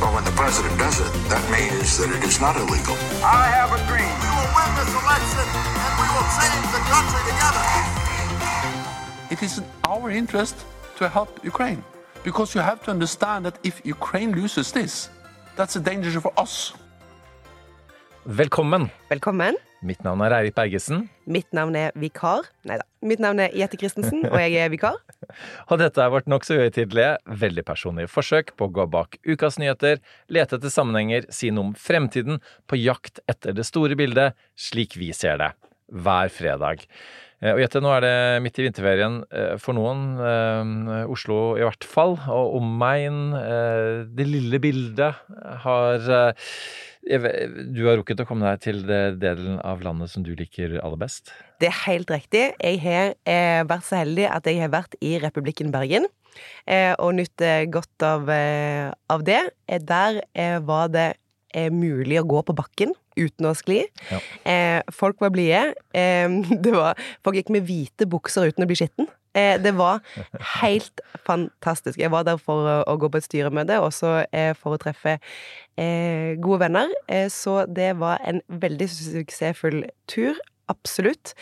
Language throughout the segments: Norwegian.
Well, when the president does it, that means that it is not illegal. I have a dream. We will win this election and we will change the country together. It is in our interest to help Ukraine because you have to understand that if Ukraine loses this, that's a danger for us. Velkommen. Velkommen. Mitt navn er Eirik Bergesen, Mitt navn er Vikar. Nei da. Mitt navn er Jette Christensen, og jeg er vikar. og dette er vårt nokså uhøytidelige, veldig personlige forsøk på å gå bak ukas nyheter, lete etter sammenhenger, si noe om fremtiden, på jakt etter det store bildet, slik vi ser det. Hver fredag. Eh, Og Jette, nå er det midt i vinterferien eh, for noen, eh, Oslo i hvert fall, og omegn. Det lille bildet har Du har rukket å komme deg til det delen av landet som du liker aller best? Det er helt riktig. Jeg har eh, vært så heldig at jeg har vært i Republikken Bergen, eh, og nytt eh, godt av, av det. Der var det mulig å gå på bakken uten å skli. Ja. Eh, folk var blide. Folk gikk med hvite bukser uten å bli skitten. Eh, det var helt fantastisk. Jeg var der for å, gå på et styremøte, og så eh, for å treffe eh, gode venner. Så det var en veldig suksessfull tur. Absolutt.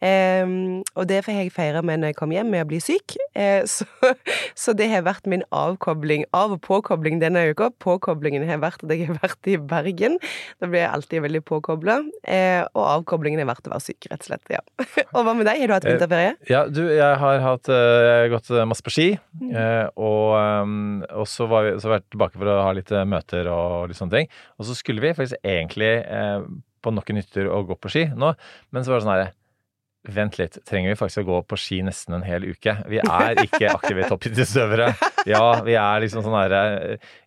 Eh, og det får jeg feire med når jeg kom hjem med å bli syk. Eh, så, så det har vært min avkobling, av- og påkobling denne uka. Påkoblingen har vært at jeg har vært i Bergen. Da blir jeg alltid veldig påkobla. Eh, og avkoblingen har vært å være syk, rett og slett. Ja. og hva med deg? Har du hatt Eh, vinterferie? Ja, du, jeg har hatt, eh, jeg har gått masse på ski, eh, og, eh, og så, var vi, så har jeg vært tilbake for å ha litt eh, møter og litt sånne ting. Og så skulle vi faktisk egentlig eh, på noen hytter å gå på ski nå, men så var det sånn herre Vent litt, trenger vi faktisk å gå på ski nesten en hel uke? Vi er ikke aktive toppidrettsutøvere. Ja, vi er liksom sånn herre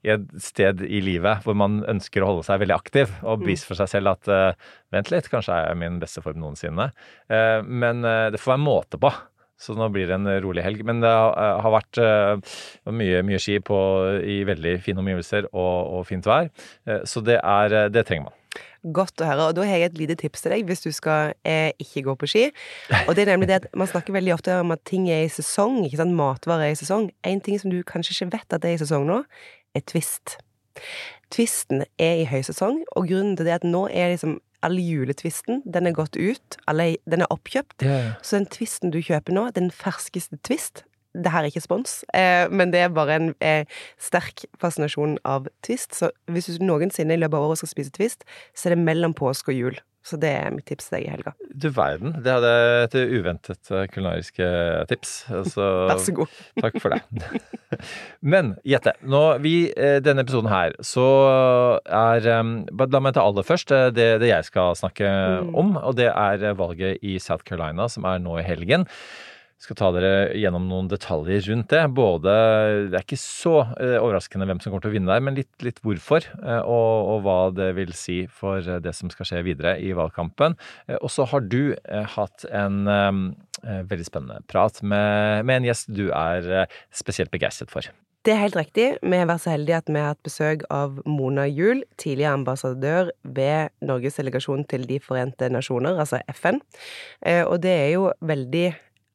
i et sted i livet hvor man ønsker å holde seg veldig aktiv og bevise for seg selv at uh, vent litt, kanskje er jeg i min beste form noensinne. Uh, men uh, det får være måte på. Så nå blir det en rolig helg. Men det har eh, vært eh, mye, mye ski på, i veldig fine omgivelser og, og fint vær. Eh, Så det, er, eh, det trenger man. Godt å høre. Og da har jeg et lite tips til deg hvis du skal eh, ikke gå på ski. Og det er nemlig det at man snakker veldig ofte om at ting er i sesong, ikke sant. Matvarer er i sesong. En ting som du kanskje ikke vet at det er i sesong nå, er Twist. Twisten er i høysesong, og grunnen til det er at nå er liksom all juletvisten, den er gått ut, alle, den er oppkjøpt. Så den twisten du kjøper nå, den ferskeste twist det her er ikke spons, eh, men det er bare en eh, sterk fascinasjon av twist. Så hvis du noensinne i løpet av året skal spise twist, så er det mellom påske og jul. Så det er mitt tips til deg i helga. Du verden, det hadde et uventet kulinariske kulinarisk eh, tips. Så, Vær så god. Takk for det. Men Jette, nå vi, denne episoden her, så er eh, bare La meg ta aller først det, det jeg skal snakke om, og det er valget i South Carolina som er nå i helgen. Skal ta dere gjennom noen detaljer rundt det. Både Det er ikke så eh, overraskende hvem som kommer til å vinne der, men litt, litt hvorfor. eh, og, og hva det vil si for eh, det som skal skje videre i valgkampen. Og så har du hatt en veldig spennende prat med, med en gjest du er spesielt begeistret for. Det er helt riktig. Vi har vært så heldige at vi har hatt besøk av Mona Juel, tidligere ambassadør ved Norges delegasjon til De forente nasjoner, altså FN. Og det er jo veldig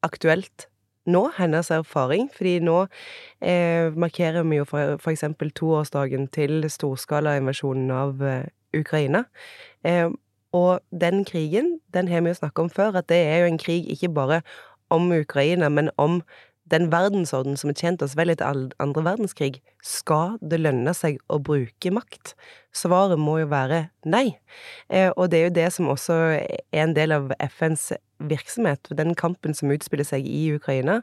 aktuelt nå, hennes erfaring, fordi nå eh, markerer vi jo for, for eksempel toårsdagen til storskalainvasjonen av eh, Ukraina. Eh, og den krigen, den har vi jo snakket om før, at det er jo en krig ikke bare om Ukraina, men om den verdensorden som har tjent oss vel etter andre verdenskrig, skal det lønne seg å bruke makt? Svaret må jo være nei. Eh, og det er jo det som også er en del av FNs virksomhet. Den kampen som utspiller seg i Ukraina,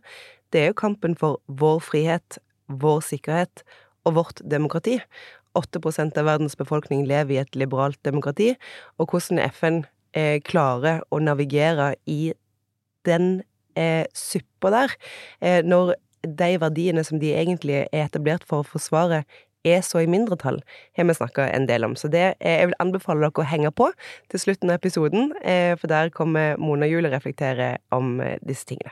det er jo kampen for vår frihet, vår sikkerhet og vårt demokrati. 8 av verdens befolkning lever i et liberalt demokrati, og hvordan FN eh, klarer å navigere i den eh, suppa der, eh, når de verdiene som de egentlig er etablert for å forsvare, er så i mindretall, har vi snakka en del om. Så det, eh, jeg vil anbefale dere å henge på til slutten av episoden, eh, for der kommer Mona å reflektere om eh, disse tingene.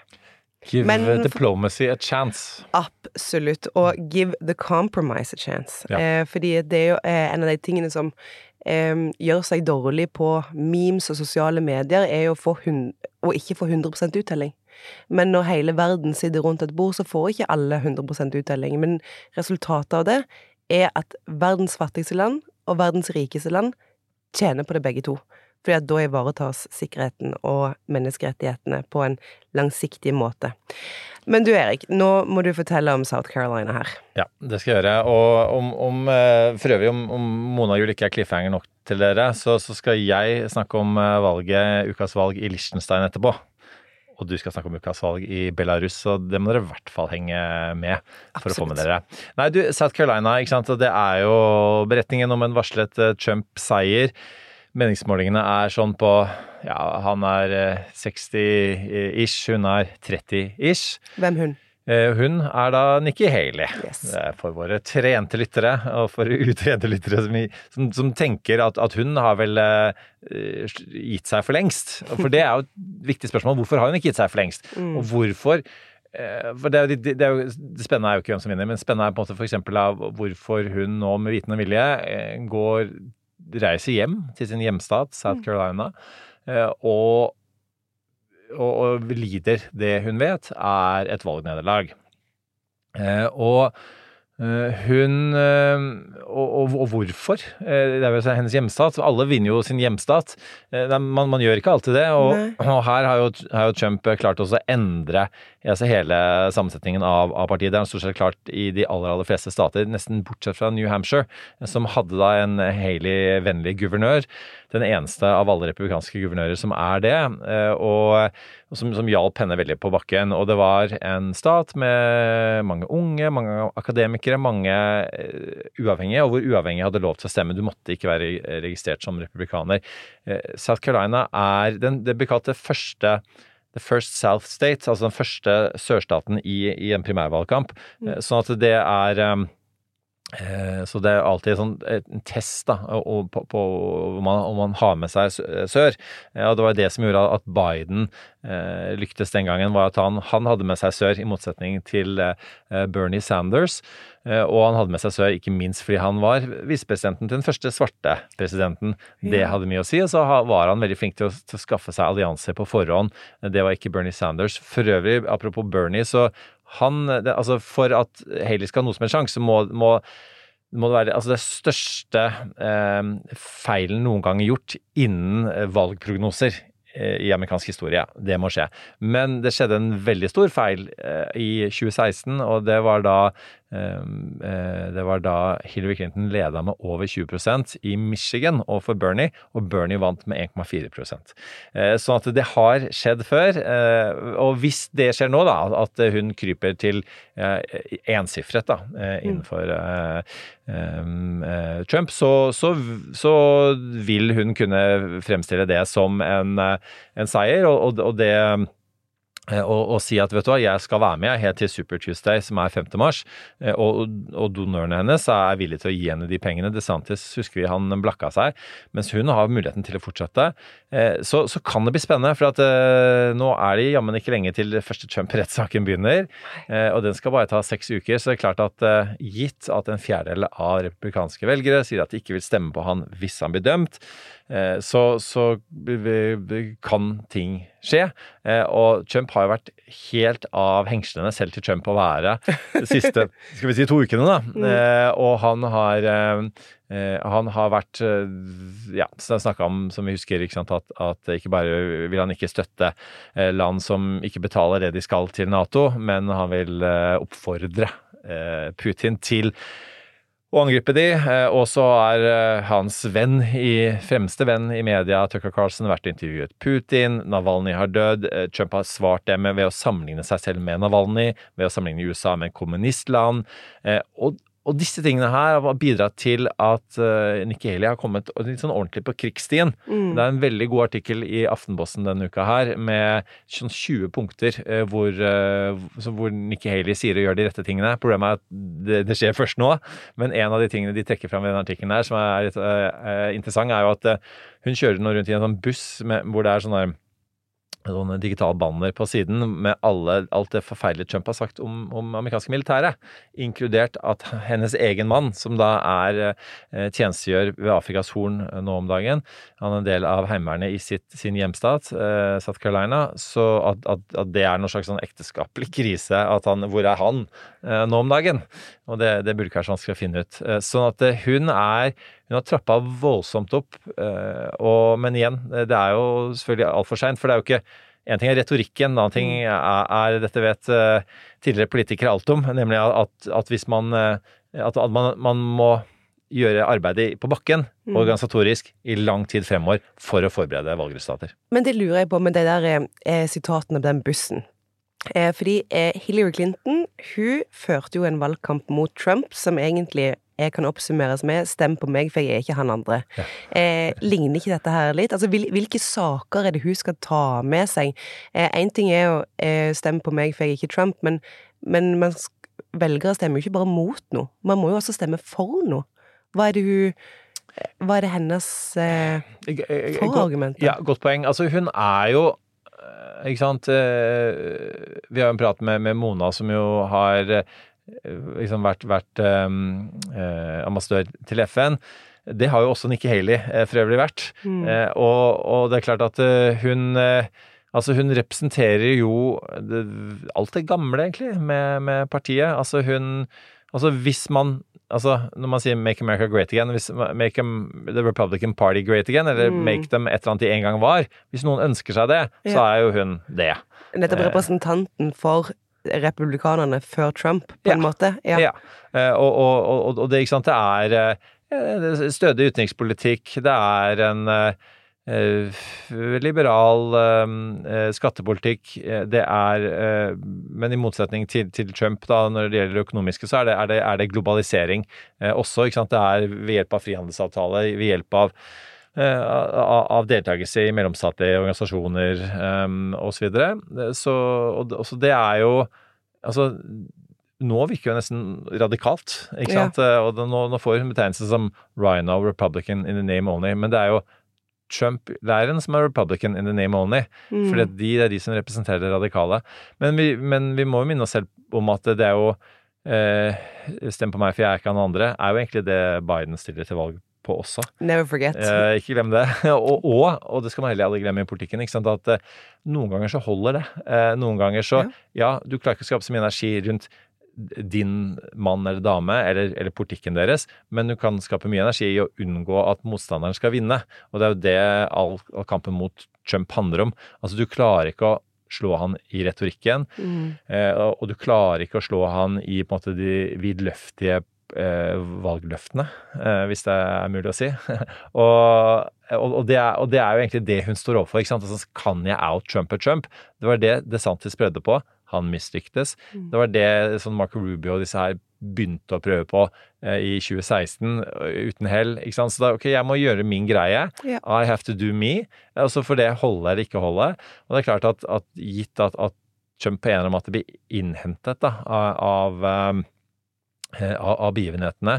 Give Men- diplomacy a chance. Absolutt. Og give the compromise a chance. Ja. Eh, fordi det er jo eh, en av de tingene som eh, gjør seg dårlig på memes og sosiale medier, er jo å, få hun, å ikke få 100% uttelling. Men når hele verden sitter rundt et bord, så får ikke alle 100% uttelling. Men resultatet av det er at verdens fattigste land og verdens rikeste land tjener på det begge to. Fordi at da ivaretas sikkerheten og menneskerettighetene på en langsiktig måte. Men du Erik, nå må du fortelle om South Carolina her. Ja, det skal jeg gjøre. Og om, om eh, for øvrig, om, om Mona Juel ikke er cliffhanger nok til dere, så, så skal jeg snakke om eh, valget, ukas valg i Liechtenstein etterpå. Og du skal snakke om ukas valg i Belarus, så det må dere i hvert fall henge med for å få med dere. Nei, du, South Carolina, ikke sant. Det er jo beretningen om en varslet eh, Trump-seier. Meningsmålingene er sånn på Ja, han er eh, 60-ish, hun er 30-ish. Hvem hun? Eh, Hun er da Nikki Haley. Yes. For våre trente lyttere, og for utrente lyttere som, som, som tenker at, at hun har vel uh, gitt seg for lengst. For det er jo et viktig spørsmål. Hvorfor har hun ikke gitt seg for lengst? Og hvorfor eh, for det, det, det, er jo, det spennende er jo ikke hvem som vinner, men spennende er på en måte for eksempel av hvorfor hun nå med viten og vilje går reiser hjem til sin hjemstat, South Carolina, mm. og og, og lider det hun vet, er et valgnederlag. Eh, og eh, hun eh, og, og, og hvorfor? Det er jo hennes hjemstat. Alle vinner jo sin hjemstat. Man, man gjør ikke alltid det. Og, og her har jo, har jo Trump klart også å endre altså hele sammensetningen av, av partiet. Det har han stort sett klart i de aller, aller fleste stater, nesten bortsett fra New Hampshire, som hadde da en Haley-vennlig guvernør. Den eneste av alle republikanske guvernører som er det. eh, og som, som hjalp henne veldig på bakken. Og det var en stat med mange unge, mange akademikere, mange eh, uavhengige, og hvor uavhengige hadde lov til å stemme. Du måtte ikke være registrert som republikaner. Eh, South Carolina er den, det blir kalt det første The First South State, altså den første sørstaten i, i en primærvalgkamp. Eh, Sånn at det er Så det er alltid sånn en test da, på, på om, man, om man har med seg sør. Eh, Og det var det som gjorde at Biden eh, lyktes den gangen, var at han, han hadde med seg sør, i motsetning til eh, Bernie Sanders. Eh, Og han hadde med seg sør ikke minst fordi han var visepresidenten til den første svarte presidenten. Det hadde mye å si. Og så var han veldig flink til å, til å skaffe seg allianser på forhånd. Det var ikke Bernie Sanders. For øvrig, apropos Bernie, så han det, Altså, for at Haley skal ha noe som en sjanse, så må, må må det være altså det største eh, feilen noen gang gjort innen eh, valgprognoser eh, i amerikansk historie. Det må skje. Men det skjedde en veldig stor feil eh, i 2016, og det var da det var da Hillary Clinton leda med over 20% i Michigan overfor Bernie, og Bernie vant med 1,4% eh, Sånn at det har skjedd før. eh, Og hvis det skjer nå, da, at hun kryper til eh, ensifret da, eh, innenfor eh, um, eh, Trump, så, så, så vil hun kunne fremstille det som en, eh, en seier, og, og, det eh, og, og si at vet du hva, jeg skal være med helt til Super Tuesday, som er 5. mars, eh, og, og donørene hennes er villige til å gi henne de pengene. DeSantis husker vi han blakka seg, mens hun har muligheten til å fortsette. Eh, Så, så kan det bli spennende, for at eh, nå er det jammen ikke lenge til første Trump-rettssaken begynner. Eh, Og den skal bare ta seks uker, så det er klart at eh, gitt at en fjerdedel av republikanske velgere sier at de ikke vil stemme på han hvis han blir dømt, eh, så, så b- kan ting skje. Eh, Og Trump har jo vært helt av hengslene selv til Trump å være de siste skal vi si, to ukene. da. Eh, Og han har eh, eh, han har vært eh, ja, snakka om, som vi husker, ikke sant, at, at ikke bare vil han ikke støtte eh, land som ikke betaler det de skal til Nato, men han vil eh, oppfordre eh, Putin til å angripe de. Eh, Og så er eh, hans venn i, fremste venn i media, Tucker Carlson, vært intervjuet Putin. Navalny har dødd. Eh, Trump har svart det med ved å sammenligne seg selv med Navalny, ved å sammenligne USA med kommunistland. Og, og disse tingene her har bidratt til at uh, Nikki Haley har kommet litt sånn ordentlig på krigsstien. Mm. Det er en veldig god artikkel i Aftenposten denne uka her med sånn 20 punkter uh, hvor, uh, hvor Nikki Haley sier å gjøre de rette tingene. Problemet er at det, det skjer først nå, men en av de tingene de trekker fram i denne artikkelen her, som er litt interessant, er jo at hun kjører nå rundt i en sånn buss med, hvor det er sånn der sånne digitale banner på siden med alle, alt det forferdelige Trump har sagt om, om amerikanske militære, inkludert at hennes egen mann, som da er eh, tjenestegjør ved Afrikas Horn eh, nå om dagen, han er en del av heimevernet i sitt, sin hjemstat, eh, South Carolina, så at, at, at det er noen slags sånn ekteskapelig krise, at han, hvor er han eh, nå om dagen? Og det, det burde ikke være så vanskelig å finne ut. Eh, sånn at eh, hun er hun har trappa voldsomt opp, eh, og, men igjen, det er jo selvfølgelig altfor seint. For det er jo ikke En ting er retorikken, en annen ting er, er dette vet eh, tidligere politikere alt om, nemlig at, at hvis man eh, At man, man må gjøre arbeidet på bakken, Mm. organisatorisk, i lang tid fremover for å forberede valgresultater. Men det lurer jeg på med de der eh, sitatene på den bussen. Eh, fordi eh, Hillary Clinton hun førte jo en valgkamp mot Trump som egentlig jeg kan oppsummeres med 'stem på meg, for jeg er ikke han andre'. Eh, ligner ikke dette her litt? Altså, hvil, Hvilke saker er det hun skal ta med seg? Én ting er jo eh, 'stem på meg, for jeg er ikke Trump', men, men man velgere stemmer jo ikke bare mot noe. Man må jo også stemme for noe. Hva er det hun Hva er det hennes eh, forargument? Ja, godt poeng. Altså, hun er jo eh, ikke sant eh, Vi har jo en prat med, med Mona, som jo har eh, liksom vært, vært um, eh, ambassadør til FN. Det har jo også Nikki Haley eh, for øvrig vært. Mm. Eh, og, og det er klart at uh, hun eh, Altså, hun representerer jo det, alt det gamle, egentlig, med, med partiet. Altså, hun Altså, hvis man Altså, når man sier 'make America great again', hvis, make the Republican Party great again, eller Mm. 'make them et eller annet de en gang var', hvis noen ønsker seg det, så er jo hun det. Nettopp Eh. representanten for republikanerne før Trump, på en måte. Ja. Eh, Og, og, og, og det, ikke sant, det er eh, er stødig utenrikspolitikk, det er en eh, eh, liberal eh, skattepolitikk. eh, Det er eh, Men i motsetning til, til Trump, da, når det gjelder det økonomiske, så er det, er det, er det globalisering eh, også. Ikke sant? Det er ved hjelp av frihandelsavtale, ved hjelp av eh, av av deltakelse i mellomstatlige organisasjoner um, osv. Så, videre. så, og, og så det er jo Altså, nå virker det nesten radikalt, ikke sant? Ja. Og det, nå, nå får hun betegnelse som Rhino Republican in the name only, men det er jo Trump-leiren som er Republican in the name only. Mm. For de er de som representerer det radikale. Men vi, men vi må jo minne oss selv om at det er jo eh, Stem på meg, for jeg er ikke han andre, er jo egentlig det Biden stiller til valg på også. Never forget. Eh, ikke glem det. og, og, og det skal man heller aldri glemme i politikken, at eh, noen ganger så holder det. Eh, noen ganger så Ja, du klarer ikke å skape så mye energi rundt din mann eller dame eller, eller politikken deres, men du kan skape mye energi i å unngå at motstanderen skal vinne. Og det er jo det all, all kampen mot Trump handler om. Altså, du klarer ikke å slå han i retorikken, Mm. eh, og, du klarer ikke å slå han i på en måte de vidløftige valgløftene, eh, hvis det er mulig å si. og, og, det er, og det er jo egentlig det hun står overfor. ikke sant? Altså, kan jeg out-Trump og Trump? Det var det DeSantis prøvde på. Han mislyktes. Det var det sånn Marco Rubio og disse her begynte å prøve på eh, i 2016, eh, uten hell. ikke sant? Så da, ok, jeg må gjøre min greie. Yeah. I have to do me. Og så får det holde eller ikke holde. Og det er klart at, at gitt at, at Trump på en eller annen måte blir innhentet da, av, av, eh, av, av begivenhetene,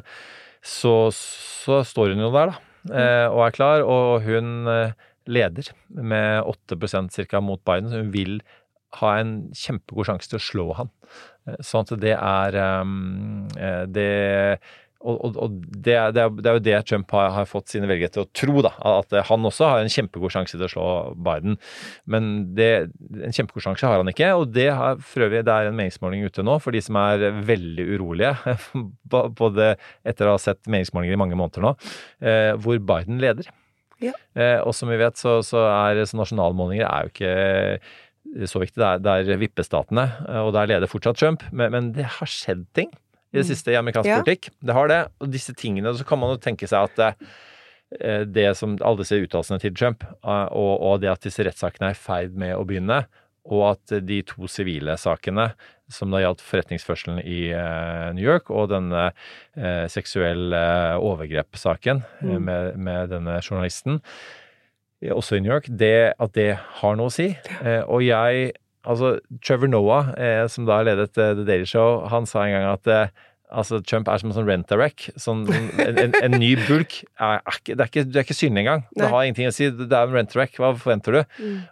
så, så står hun jo der, da. eh, Og er klar. Og hun eh, leder med 8% ca. mot Biden. Så hun vil ha en kjempegod sjanse til å slå han. Eh, Sånn at det er eh, det og, og, og det, er, det, er, jo det Trump har, har fått sine velgere til å tro, da. At han også har en kjempegod sjanse til å slå Biden. Men det, en kjempegod sjanse har han ikke. Og det har for øvrig det er en meningsmåling ute nå for de som er veldig urolige. Både etter å ha sett meningsmålinger i mange måneder nå, eh, hvor Biden leder. Ja. Eh, og som vi vet, så, så er så nasjonalmålinger er jo ikke så viktig. Det er, det er vippestatene, eh, og der leder fortsatt Trump. Men, men det har skjedd ting i det siste i amerikansk Ja. politikk. Det har det. Og disse tingene, så kan man jo tenke seg at eh, det som alle disse uttalelsene til Trump, eh, og, og det at disse rettssakene er i ferd med å begynne, og at de to sivile sakene, som da gjaldt forretningsførselen i eh, New York, og denne eh, seksuelle overgrep-saken eh, Mm. med, med denne journalisten, også i New York, det, at det har noe å si. Og jeg Altså, Trevor Noah, eh, som da ledet eh, The Daily Show, han sa en gang at eh, altså, Trump er som en sånn rent-a-wreck. Sånn, en, en, en ny bulk er, er det, er ikke, det er ikke synlig engang. Det har ingenting å si. Det er en rent-a-wreck. Hva forventer du?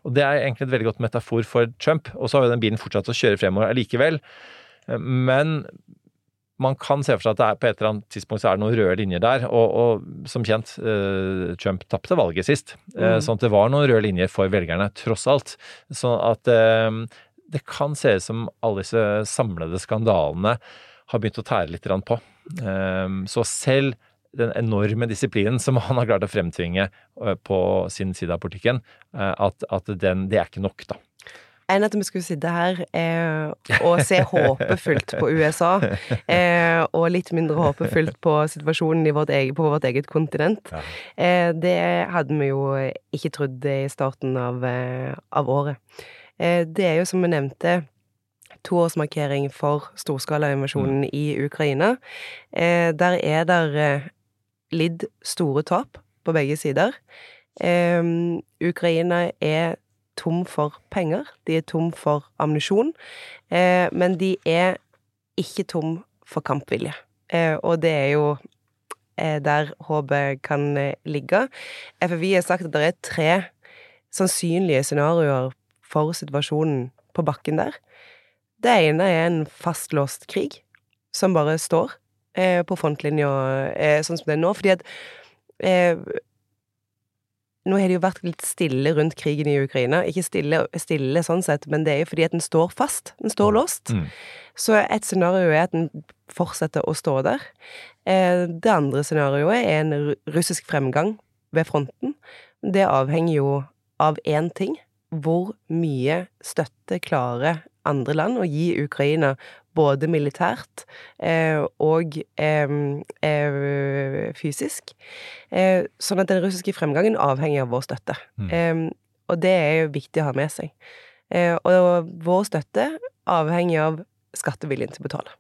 Og det er egentlig et veldig godt metafor for Trump. Og så har jo den bilen fortsatt å kjøre fremover allikevel. Eh, Men man kan se for seg at det er på et eller annet tidspunkt så er det noen røde linjer der. Og, og som kjent, eh, Trump tapte valget sist. Eh, Mm. Sånn at det var noen røde linjer for velgerne, tross alt. Sånn at eh, det kan se ut som alle disse samlede skandalene har begynt å tære litt på. Eh, så selv den enorme disiplinen som han har klart å fremtvinge eh, på sin side av politikken, eh, at, at den, det er ikke nok, da. Enn at vi skulle sitte her eh, og se håpefullt på USA, eh, og litt mindre håpefullt på situasjonen i vårt eget, på vårt eget kontinent. Ja. Eh, det hadde vi jo ikke trodd i starten av, eh, av året. Eh, det er jo, som vi nevnte, toårsmarkering for storskalainvasjonen i Ukraina. Eh, der er der lidd store tap på begge sider. Ukraina er tom for penger, de er tom for ammunisjon, eh, men de er ikke tom for kampvilje. Eh, og det er jo eh, der håpet kan ligge. FFI har sagt at det er tre sannsynlige scenarioer for situasjonen på bakken der. Det ene er en fastlåst krig, som bare står på frontlinja sånn som det er nå, fordi at nå har det jo vært litt stille rundt krigen i Ukraina. Ikke stille, stille sånn sett, men det er jo fordi at den står fast. Den står låst. Mm. Så et scenario er at den fortsetter å stå der. Eh, det andre scenarioet er en russisk fremgang ved fronten. Det avhenger jo av én ting. Hvor mye støtte klarer andre land og gi Ukraina, både militært eh, og eh, eh, fysisk. Eh, sånn at den russiske fremgangen avhenger av vår støtte. Mm. Eh, og det er jo viktig å ha med seg. Eh, og vår støtte avhenger av skatteviljen til å betale.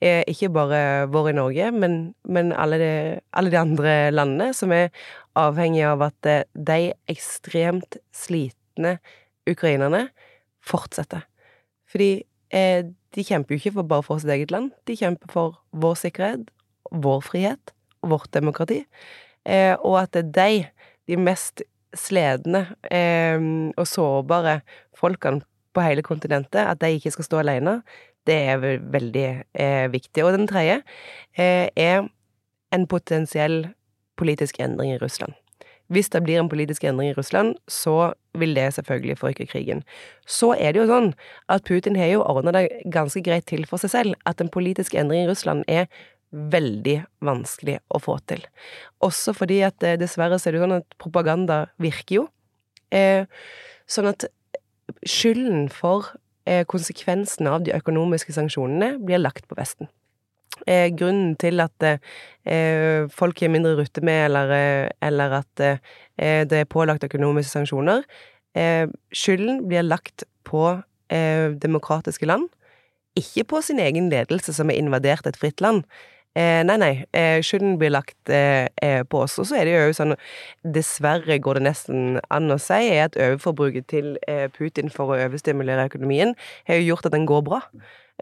Eh, ikke bare vår i Norge, men, men alle, de, alle de andre landene som er avhengig av at de ekstremt slitne ukrainerne fortsetter. Fordi eh, de kjemper jo ikke for bare for sitt eget land, de kjemper for vår sikkerhet, vår frihet og vårt demokrati. Eh, og at det er de, de mest sledne eh, og sårbare folkene på hele kontinentet, at de ikke skal stå alene, det er vel veldig eh, viktig. Og den tredje eh, er en potensiell politisk endring i Russland. Hvis det blir en politisk endring i Russland, så vil det selvfølgelig forrykke krigen. Så er det jo sånn at Putin har jo ordna det ganske greit til for seg selv, at en politisk endring i Russland er veldig vanskelig å få til. Også fordi at eh, dessverre så er det jo sånn at propaganda virker jo. Eh, sånn at skylden for eh, konsekvensene av de økonomiske sanksjonene blir lagt på Vesten. Eh, grunnen til at eh, folk har mindre rutte med, eller, eh, eller at eh, det er pålagt økonomiske sanksjoner, eh, skylden blir lagt på eh, demokratiske land, ikke på sin egen ledelse som har invadert et fritt land. Eh, nei, nei, eh, skylden blir lagt eh, eh, på oss. Og så er det jo sånn, dessverre går det nesten an å si, er at overforbruket til eh, Putin for å overstimulere økonomien har jo gjort at den går bra.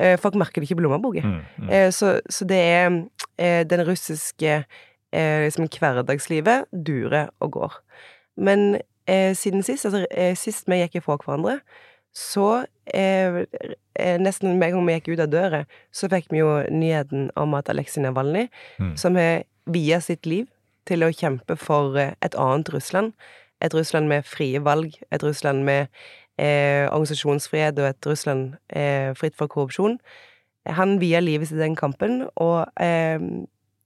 Eh, folk merker det ikke på lommeboka. Mm, mm. Eh, så, så det er den russiske eh, liksom hverdagslivet durer og går. Men eh, siden sist, altså sist vi gikk ifra hverandre, så eh, eh, nesten med en gang vi gikk ut av døra, så fikk vi jo nyheten om at Aleksej Navalnyj, Mm. som har via sitt liv til å kjempe for eh, et annet Russland, et Russland med frie valg, et Russland med eh, organisasjonsfrihet og et Russland eh, fritt for korrupsjon. Han via livet sitt til den kampen, og eh,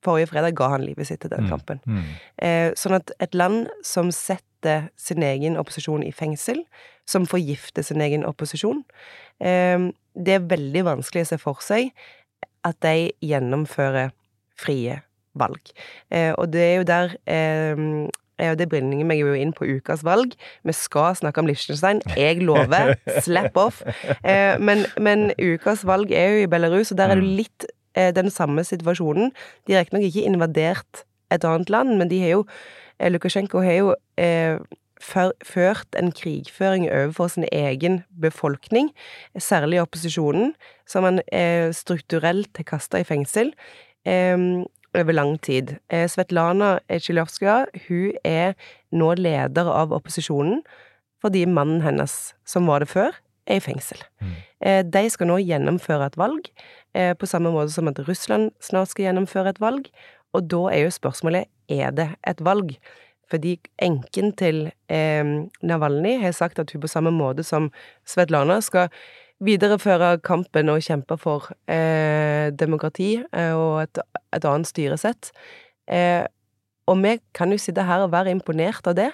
forrige fredag ga han livet sitt til den Mm. kampen. Mm. Eh, sånn at et land som setter sin egen opposisjon i fengsel, som forgifter sin egen opposisjon, eh, det er veldig vanskelig å se for seg at de gjennomfører frie valg. Eh, og det er jo der eh, eh, og det bringer meg jo inn på ukas valg. Vi skal snakke om Liechtenstein. Jeg lover. Slap off. Eh, men, men ukas valg er jo i Belarus, og der er det jo litt eh, den samme situasjonen. De har riktignok ikke invadert et annet land, men de har jo Lukasjenko har jo eh, ført en krigføring overfor sin egen befolkning, særlig opposisjonen, som han eh, strukturelt har kasta i fengsel. Eh, over lang tid. Eh, Svetlana Tsjilovskaja, hun er nå leder av opposisjonen fordi mannen hennes, som var det før, er i fengsel. Eh, De skal nå gjennomføre et valg, eh, på samme måte som at Russland snart skal gjennomføre et valg. Og da er jo spørsmålet er det et valg. Fordi enken til eh, Navalny har sagt at hun på samme måte som Svetlana skal videreføre kampen og kjempe for eh, demokrati eh, og et, et annet styresett. Eh, og vi kan jo sitte her og være imponert av det,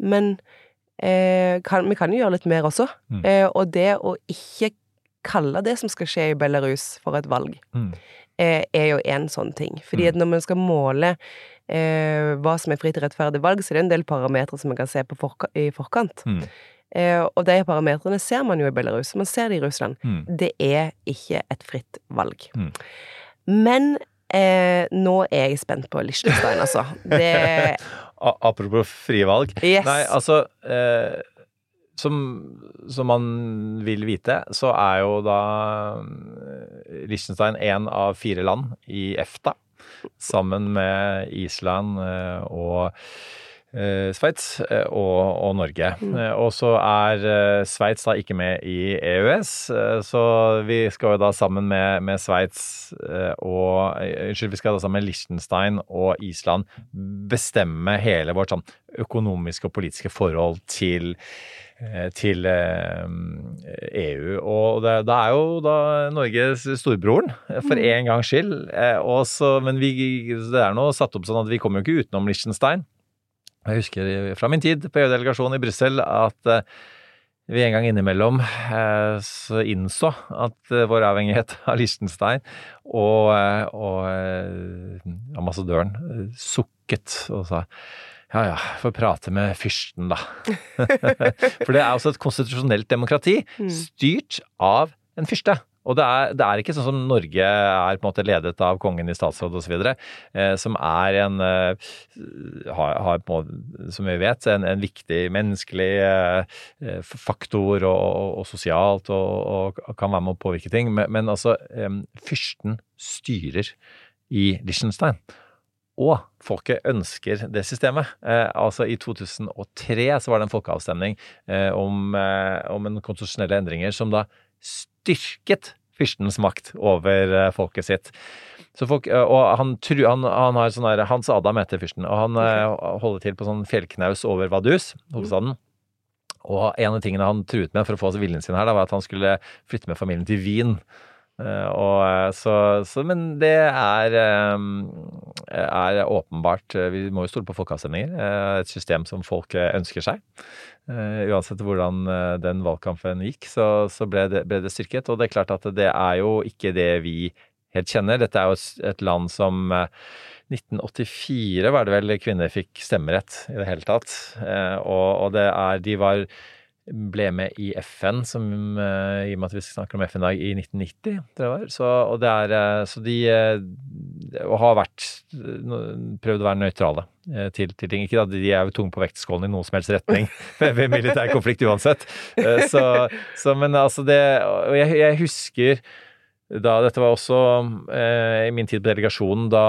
men eh, kan, vi kan jo gjøre litt mer også. Mm. Eh, og det å ikke kalle det som skal skje i Belarus for et valg, Mm. Eh, er jo en sånn ting. Fordi at når man skal måle eh, hva som er fritt og rettferdig valg, så er det en del parametere som man kan se på forka i forkant. Mm. Eh, og de parametrene ser man jo i Belarus, man ser det i Russland. Mm. Det er ikke et fritt valg. Mm. Men eh, nå er jeg spent på Liechtenstein, altså. Det Apropos frie valg. Yes. Nei, altså eh, som, som man vil vite, så er jo da eh, Liechtenstein en av fire land i EFTA, sammen med Island eh, og eh, Sveits eh, og, og Norge. Eh, og så er eh, Sveits da ikke med i EØS, så vi skal jo da sammen med, med Sveits og Unnskyld, vi skal da sammen med Liechtenstein og Island bestemme hele vårt sånn økonomiske og politiske forhold til til eh, EU. Og det, er jo da Norges storebroren, eh, for en gangs skyld. Eh, og så- men vi, det er nå satt opp sånn at vi kommer jo ikke utenom Liechtenstein. Jeg husker fra min tid på EU-delegasjonen i Brussel at eh, vi en gang innimellom eh, så innså at eh, vår avhengighet av Liechtenstein og, eh, og eh, ambassadøren eh, sukket og sa ja ja, får prate med fyrsten, da. For det er også et konstitusjonelt demokrati styrt av en fyrste. Og det er, det er ikke sånn som Norge er på en måte ledet av kongen i statsråd osv., eh, som er en eh, har, har på en måte, som vi vet, en, en viktig menneskelig eh, eh, faktor og, og, og sosialt og, og kan være med å påvirke ting. Men, men altså, eh, fyrsten styrer i Liechtenstein. Og folket ønsker det systemet. Eh, altså I 2003 så var det en folkeavstemning eh, om, eh, om en konstitusjonelle endringer som da styrket fyrstens makt over eh, folket sitt. Så folk, eh, og han, han, han har sånn her Hans Adam heter fyrsten, og han eh, holder til på sånn fjellknaus over Vaduz, hovedstaden. Og en av tingene han truet med for å få viljen sin her, da, var at han skulle flytte med familien til Wien. Eh, og eh, så, så Men det er, eh, er åpenbart eh, Vi må jo stole på folkeavstemninger. Et system som folk ønsker seg. Uansett hvordan den valgkampen gikk, så, så ble, det, ble det styrket. Og det er klart at det er jo ikke det vi helt kjenner. Dette er jo et land som eh, 1984 var det vel kvinner fikk stemmerett i det hele tatt. Og, og det er De var ble med i FN, som, eh, i og med at vi snakker om FN i dag, i 1990, det var. Så, og det er, eh, så de eh, og har vært prøvd å være nøytrale til, til ting. Ikke at de er jo tunge på vektskålen i noen som helst retning ved, militær konflikt uansett. Så, så men altså det Og jeg, jeg husker da Dette var også eh, i min tid på delegasjonen da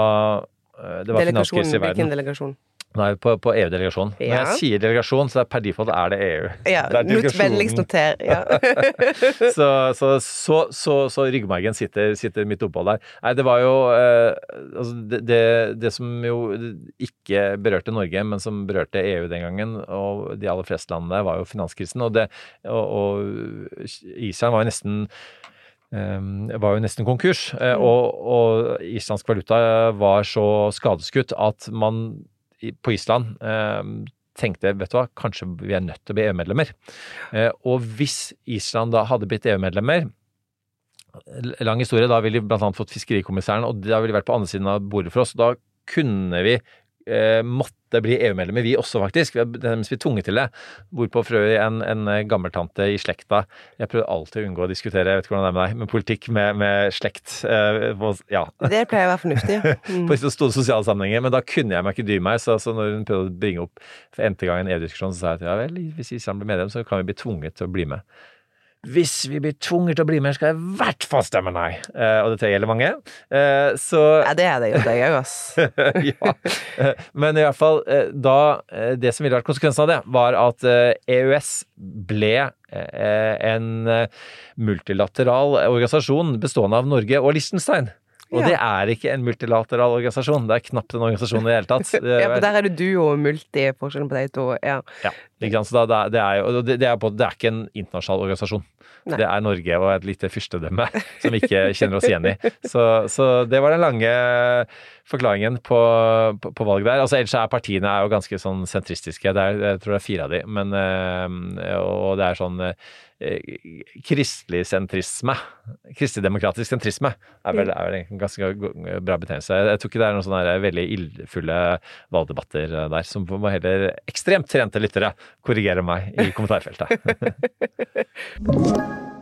det var finanskrise i verden. hvilken delegasjon? Nei, på, på EU-delegasjonen. Når jeg sier delegasjon, så er per default er det EU. Ja, Det er vennligst noter. Ja. så, så, så, så, så ryggmargen sitter, sitter midt oppå der. Nei, det var jo eh, altså det, det, det som jo ikke berørte Norge, men som berørte EU den gangen, og de aller fleste landene der, var jo finanskrisen. Og, det, og, og Island var jo nesten eh, var jo nesten konkurs, eh, og, og islandsk valuta var så skadeskutt at man på Island eh, tenkte vet du hva, kanskje vi er nødt til å bli EU-medlemmer. Eh, og hvis Island da hadde blitt EU-medlemmer Lang historie, da ville blant annet fått fiskerikommissæren, og da ville de vært på andre siden av bordet for oss. Da kunne vi måtte bli EU-medlemmer, vi også, faktisk. Vi er mens vi er tvunget til det. Hvorpå Frøy, en, en gammeltante i slekta Jeg prøver alltid å unngå å diskutere jeg vet ikke hvordan det er med deg, men politikk med, med slekt. Eh, ja. Det pleier å være fornuftig. Mm. på store sosiale sammenhenger. Men da kunne jeg meg ikke dy meg. Så, så når hun prøvde å bringe opp for n-te gang en EU-diskusjon, så sa jeg at ja vel, hvis Island blir medlem, så kan vi bli tvunget til å bli med. Hvis vi blir tvunget til å bli med, skal jeg i hvert fall stemme nei. Eh, og dette gjelder mange. Eh, så Ja, det er det jo, det òg, ass. ja. Eh, Men i hvert fall, da Det som ville vært konsekvensen av det, var at EØS ble eh, en multilateral organisasjon bestående av Norge og Liechtenstein. Og Ja. det er ikke en multilateral organisasjon. Det er knapt en organisasjon i det hele tatt. Det Ja, for der er det du og multi, forskjellen på de to. Ja. ja, ikke sant? Så da, det, er jo, det, det, er på, det er ikke en internasjonal organisasjon. Nei. Det er Norge og et lite fyrstedømme som vi ikke kjenner oss igjen i. Så, så det var den lange forklaringen på, på, på valget der. Altså Ellers er partiene er jo ganske sånn sentristiske. Er, jeg tror det er fire av de. Men, øh, og det er sånn øh, kristelig sentrisme. Kristelig-demokratisk sentrisme er vel, er vel en ganske bra betegnelse. Jeg, tror ikke det er noen sånne veldig ildfulle valgdebatter øh, der, som må heller ekstremt trente lyttere korrigere meg i kommentarfeltet.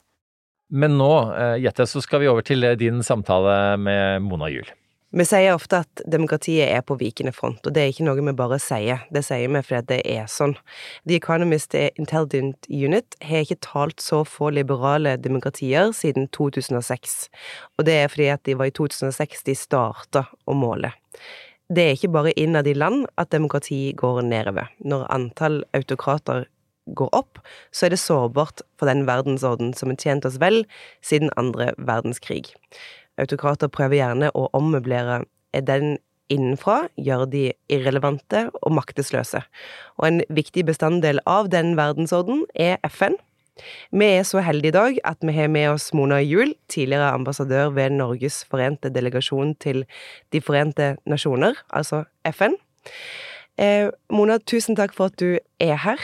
Men nå, eh, Jette, så skal vi over til eh, din samtale med Mona Juel. Vi sier ofte at demokratiet er på vikende front, og det er ikke noe vi bare sier, det sier vi fordi det er sånn. The Economist Intelligent Unit har ikke talt så få liberale demokratier siden 2006, og det er fordi at de var i 2006 de starta å måle. Det er ikke bare innad i land at demokrati går nedover. Når antall autokrater går opp, så er det sårbart for den verdensorden som har tjent oss vel siden andre verdenskrig. Autokrater prøver gjerne å ommøblere den innenfra, gjør de irrelevante og maktesløse. Og en viktig bestanddel av den verdensorden er FN. Vi er så heldige i dag at vi har med oss Mona Juel, tidligere ambassadør ved Norges forente delegasjon til De forente nasjoner, altså FN. Eh, Mona, tusen takk for at du er her.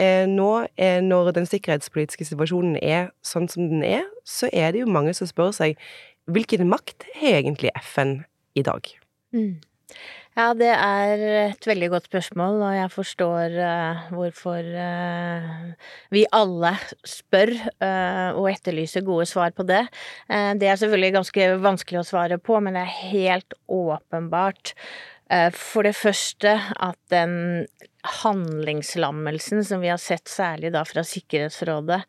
Eh, nå, eh, når den sikkerhetspolitiske situasjonen er sånn som den er, så er det jo mange som spør seg hvilken makt har egentlig FN i dag? Mm. Ja, det er et veldig godt spørsmål, og jeg forstår uh, hvorfor uh, vi alle spør uh, og etterlyser gode svar på det. det er selvfølgelig ganske vanskelig å svare på, men det er helt åpenbart for det første at den handlingslammelsen som vi har sett særlig da fra Sikkerhetsrådet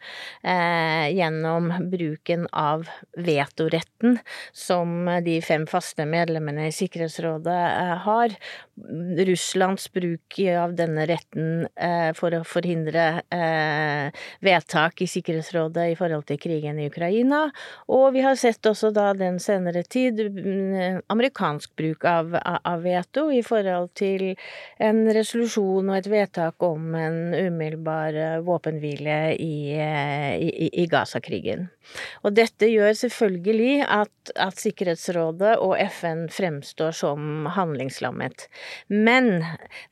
eh, gjennom bruken av vetoretten som de fem faste medlemmene i Sikkerhetsrådet eh, har. Russlands bruk av denne retten eh, for å forhindre vedtak i Sikkerhetsrådet i forhold til krigen i Ukraina, og vi har sett også da den senere tid amerikansk bruk av, av veto i forhold til en resolusjon og et vedtak om en umiddelbar våpenhvile i, i, i Gaza-krigen. Og dette gjør selvfølgelig at, at Sikkerhetsrådet og FN fremstår som handlingslammet. Men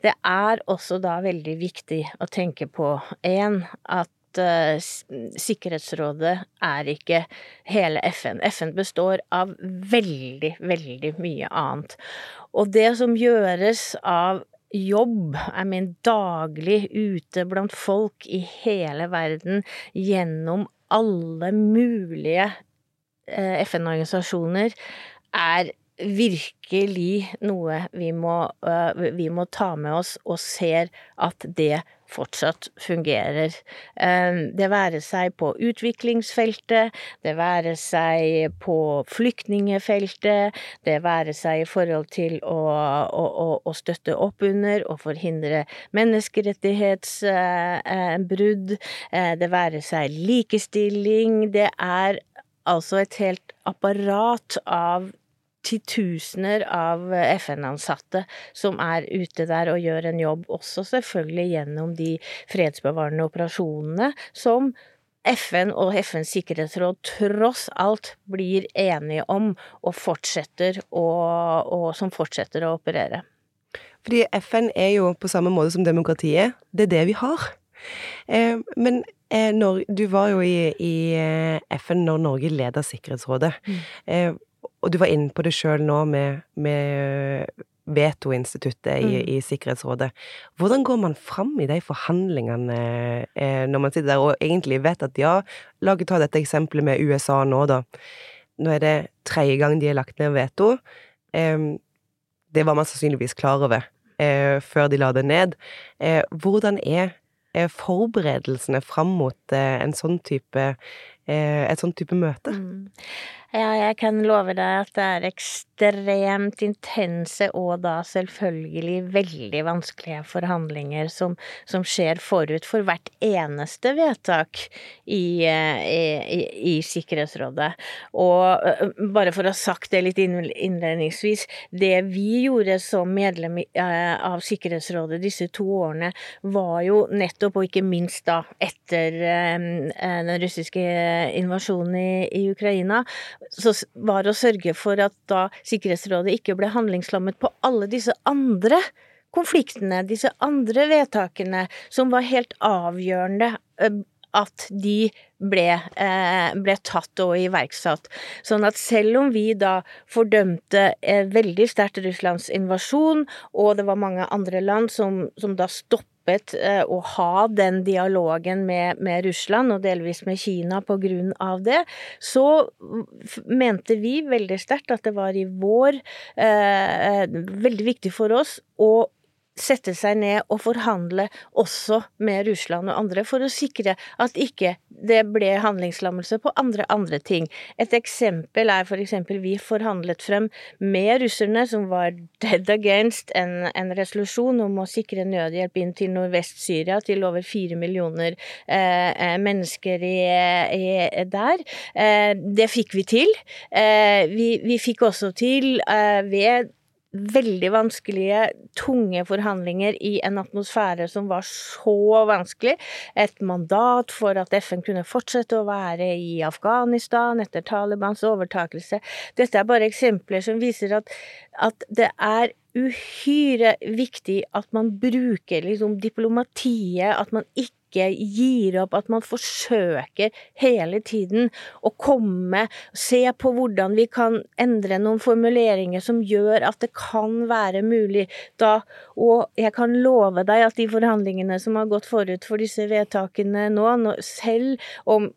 det er også da veldig viktig å tenke på én at Uh, Sikkerhetsrådet er ikke hele FN. FN består av veldig, veldig mye annet. Og det som gjøres av jobb, er min daglig ute blant folk i hele verden gjennom alle mulige uh, FN-organisasjoner, er virkelig noe vi må, uh, vi må ta med oss og ser at det fortsatt fungerer. Det være seg på utviklingsfeltet, det være seg på flyktningefeltet, det være seg i forhold til å, å, å støtte opp under og forhindre menneskerettighetsbrudd, det være seg likestilling. Det er altså et helt apparat av titusener av FN-ansatte som er ute der og gjør en jobb, også selvfølgelig gjennom de fredsbevarende operasjonene som FN og FNs sikkerhetsråd tross alt blir enige om og fortsetter å, og som fortsetter å operere. Fordi FN er jo på samme måte som demokratiet, det er det vi har. Eh, men eh, når, du var jo i, i eh, FN når Norge leder Sikkerhetsrådet. Mm. Og du var inne på det sjøl nå med, med vetoinstituttet i, mm. i, Sikkerhetsrådet. Hvordan går man fram i de forhandlingene eh, når man sitter der og egentlig vet at ja, la oss ta dette eksempelet med USA nå, da. Nå er det tredje gang de har lagt ned veto. Eh, det var man sannsynligvis klar over eh, før de la det ned. Eh, hvordan er forberedelsene fram mot en sånn type, et sånn type møte? Mm. Ja, jeg kan love deg at det er ekstremt intense og da selvfølgelig veldig vanskelige forhandlinger som, som skjer forut for hvert eneste vedtak i, i, i, Sikkerhetsrådet. Og bare for å ha sagt det litt innledningsvis, det vi gjorde som medlem av Sikkerhetsrådet disse to årene, var jo nettopp, og ikke minst da etter den russiske invasjonen i, i Ukraina, så var å sørge for at da Sikkerhetsrådet ikke ble handlingslammet på alle disse andre konfliktene, disse andre vedtakene, som var helt avgjørende at de ble, ble, tatt og iverksatt. Sånn at selv om vi da fordømte veldig sterkt Russlands invasjon, og det var mange andre land som, som da stoppet stoppet eh, å ha den dialogen med, med, Russland, og delvis med Kina på grunn av det, så mente vi veldig sterkt at det var i vår eh, Veldig viktig for oss å sette seg ned og forhandle også med Russland og andre for å sikre at ikke det ble handlingslammelse på andre andre ting. Et eksempel er for eksempel vi forhandlet frem med russerne, som var dead against en, en resolusjon om å sikre nødhjelp inn til Nordvest-Syria til over fire millioner eh, eh mennesker i, i, der. Eh, det fikk vi til. Eh, vi, vi, fikk også til eh, ved veldig vanskelige, tunge forhandlinger i en atmosfære som var så vanskelig. Et mandat for at FN kunne fortsette å være i Afghanistan etter Talibans overtakelse. Dette er bare eksempler som viser at, at det er uhyre viktig at man bruker liksom diplomatiet, at man ikke ikke gir opp, at man forsøker hele tiden å komme, se på hvordan vi kan endre noen formuleringer som gjør at det kan være mulig. Da, og jeg kan love deg at de forhandlingene som har gått forut for disse vedtakene nå, selv om,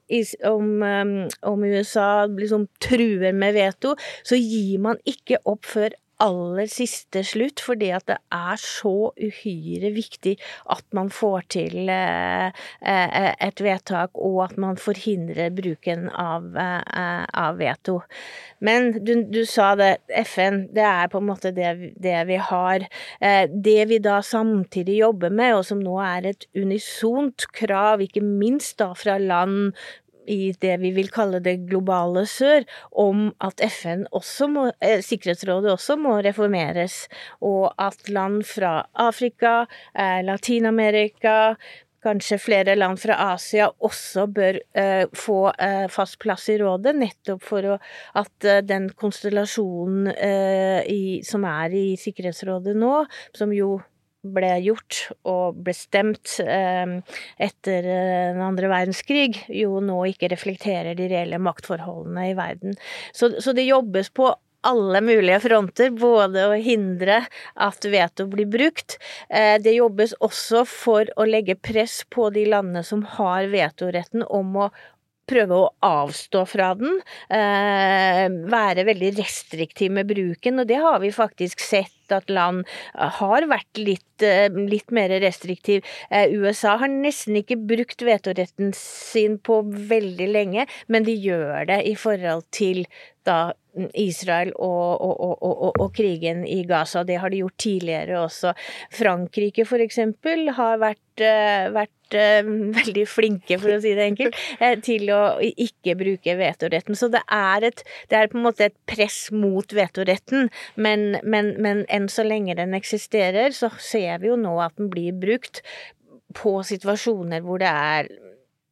om, um, om USA liksom truer med veto, så gir man ikke opp før aller siste slutt, fordi at det er så uhyre viktig at man får til eh, eh, et vedtak, og at man forhindrer bruken av, eh, av veto. Men du, du, sa det, FN, det er på en måte det, det vi har. Det vi da samtidig jobber med, og som nå er et unisont krav, ikke minst da fra land i det vi vil kalle det globale sør, om at FN også må, eh, Sikkerhetsrådet også må reformeres, og at land fra Afrika, eh, Latin-Amerika, kanskje flere land fra Asia også bør eh, få eh, fast plass i rådet, nettopp for å, at eh, den konstellasjonen i, som er i Sikkerhetsrådet nå, som jo ble gjort og bestemt eh, etter eh, den andre verdenskrig, jo nå ikke reflekterer de reelle maktforholdene i verden. Så, så det jobbes på alle mulige fronter, både å hindre at veto blir brukt. Eh, det jobbes også for å legge press på de landene som har vetoretten om å prøve å avstå fra den, eh, være veldig restriktiv med bruken, og det har vi faktisk sett at land har vært litt, eh, litt mer restriktiv. Eh, USA har nesten ikke brukt vetoretten sin på veldig lenge, men de gjør det i forhold til da Israel og, og, og, og, krigen i Gaza. Det har de gjort tidligere også. Frankrike, eksempel, har vært, eh, vært eh, veldig flinke, for å si det enkelt, eh, til å ikke bruke vetoretten. Så det er, et, det er på en måte et press mot vetoretten, men, men, men enn så lenge den eksisterer, så ser vi jo nå at den blir brukt på situasjoner hvor det er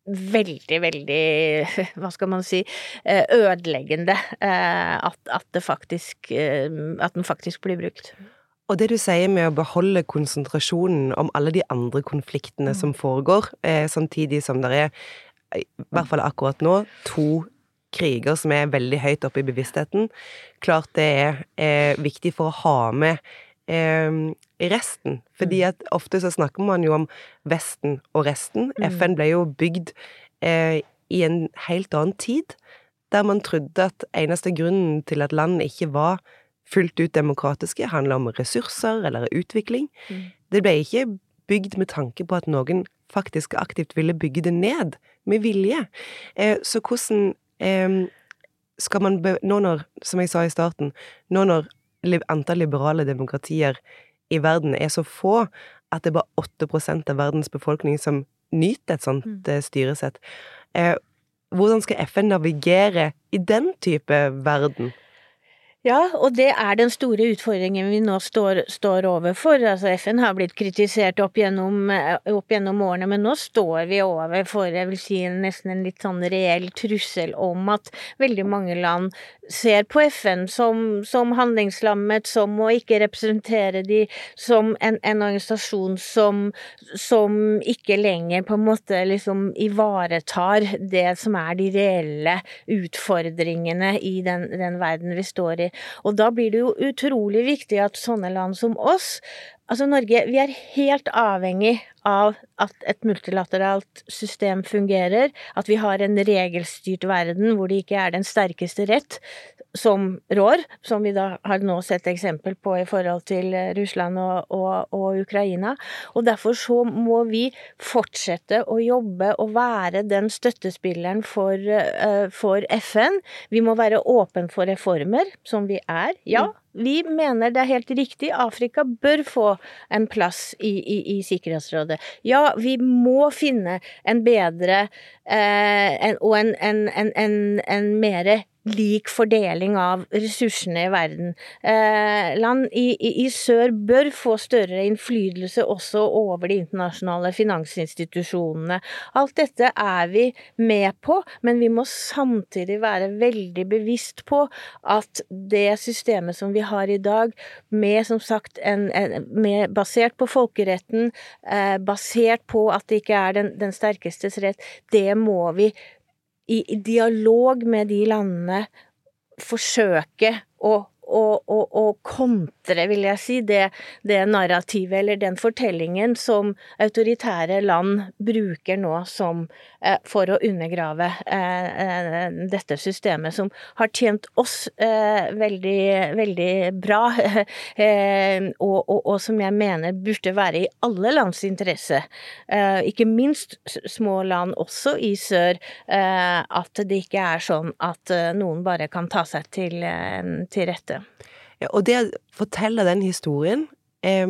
veldig, veldig Hva skal man si eh, ødeleggende at, at, det faktisk At den faktisk blir brukt. Og det du sier med å beholde konsentrasjonen om alle de andre konfliktene mm. som foregår, samtidig som det er, i hvert fall akkurat nå, to kriger som er veldig høyt oppe i bevisstheten, klart det er, eh, viktig for å ha med eh, resten. Fordi mm. at ofte så snakker man jo om Vesten og resten. Mm. FN ble jo bygd eh, i en helt annen tid, der man trodde at eneste grunnen til at landet ikke var fullt ut demokratiske, handla om ressurser eller utvikling. Mm. Det ble ikke bygd med tanke på at noen faktisk aktivt ville bygge det ned, med vilje. Eh, så hvordan eh, skal man Nå når, som jeg sa i starten, nå når antall liberale demokratier i verden er så få at det er bare 8% av verdens befolkning som nyter et sånt mm. Eh, styresett. Eh, hvordan skal FN navigere i den type verden? Ja, og det er den store utfordringen vi nå står, står overfor. Altså FN har blitt kritisert opp gjennom, eh, opp gjennom, årene, men nå står vi overfor jeg vil si, nesten en litt sånn reell trussel om at veldig mange land ser på FN som, som handlingslammet, som å ikke representere de som en, en organisasjon som, som, ikke lenger på en måte liksom ivaretar det som er de reelle utfordringene i den, den verden vi står i. Og da blir det jo utrolig viktig at sånne land som oss Altså Norge, vi er helt avhengig av at et multilateralt system fungerer, at vi har en regelstyrt verden hvor det ikke er den sterkeste rett som rår, som vi da har nå sett eksempel på i forhold til eh, Russland og, og, og, Ukraina. Og derfor så må vi fortsette å jobbe og være den støttespilleren for, uh, for FN. Vi må være åpen for reformer, som vi er, ja. Mm. Vi mener det er helt riktig, Afrika bør få en plass i, i, i Sikkerhetsrådet. Ja, vi må finne en bedre eh, en, og en, en, en, en mer lik fordeling av ressursene i verden. Eh, land i, i, i, sør bør få større innflytelse også over de internasjonale finansinstitusjonene. Alt dette er vi med på, men vi må samtidig være veldig bevisst på at det systemet som vi har i dag, med som sagt en, en, med, basert på folkeretten, eh, basert på at det ikke er den, den sterkestes rett, det må vi i, dialog med de landene forsøke å å, å, å og, kontre, vil jeg si, det, det, narrativet eller den fortellingen som autoritære land bruker nå som, eh, for å undergrave eh, eh dette systemet, som har tjent oss eh, veldig, veldig bra, eh, og, og, som jeg mener burde være i alle lands interesse, eh, ikke minst små land også i sør, at det ikke er sånn at noen bare kan ta seg til, til rette. Og det å fortelle den historien eh,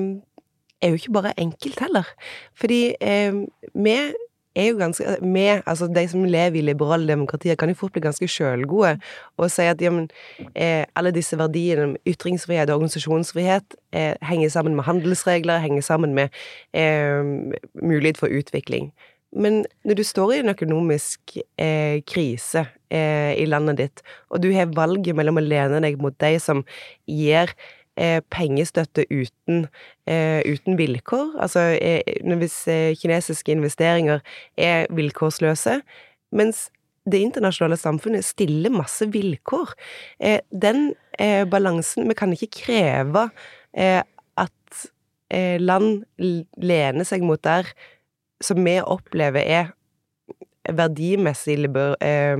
er jo ikke bare enkelt heller. Fordi eh, vi er jo ganske Vi, altså de som lever i liberale demokratier, kan jo fort bli ganske sjølgode og si at jamen, eh, alle disse verdiene, ytringsfrihet og organisasjonsfrihet, eh, henger sammen med handelsregler, henger sammen med mulighet for utvikling. Men når du står i en økonomisk eh, krise eh, i landet ditt, og du har valget mellom å lene deg mot de som gir eh, pengestøtte uten, eh, uten, vilkår, altså eh, hvis eh, kinesiske investeringer er vilkårsløse, mens det internasjonale samfunnet stiller masse vilkår. den balansen Vi kan ikke kreve at land lener seg mot der som vi opplever er verdimessig liber, eh,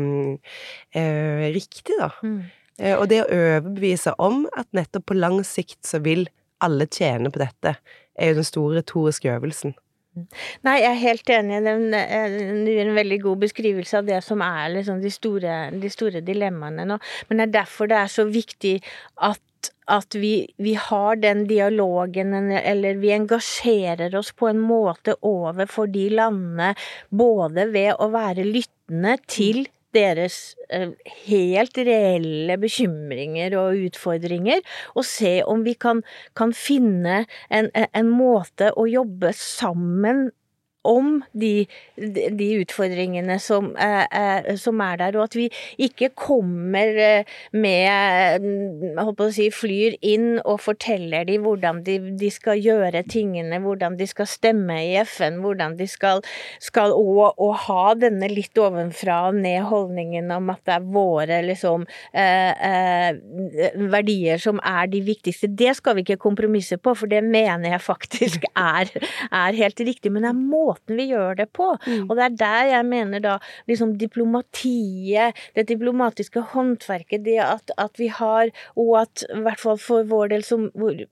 eh, riktig, da. Mm. Eh, og det å overbevise om at nettopp på lang sikt så vil alle tjene på dette, er jo den store retoriske øvelsen. Nei, jeg er helt enig. Det eh, gir en veldig god beskrivelse av det som er liksom de, store, de store dilemmaene nå. Men det er derfor det er så viktig at at vi, vi, har den dialogen, eller vi engasjerer oss på en måte overfor de landene, både ved å være lyttende til deres eh, helt reelle bekymringer og utfordringer, og se om vi kan, kan finne en, en måte å jobbe sammen om de, de utfordringene som, eh, som, er der, og at vi ikke kommer eh, med holdt på å si, flyr inn og forteller dem hvordan de, de, skal gjøre tingene, hvordan de skal stemme i FN, hvordan de skal, skal og, og, ha denne litt ovenfra og ned holdningen om at det er våre liksom eh, eh, verdier som er de viktigste. Det skal vi ikke kompromisse på, for det mener jeg faktisk er, er helt riktig. Men det er må måten vi gjør det på. Mm. Og det er der jeg mener da liksom diplomatiet, det diplomatiske håndverket, det at, at vi har, og at i hvert fall for vår del som,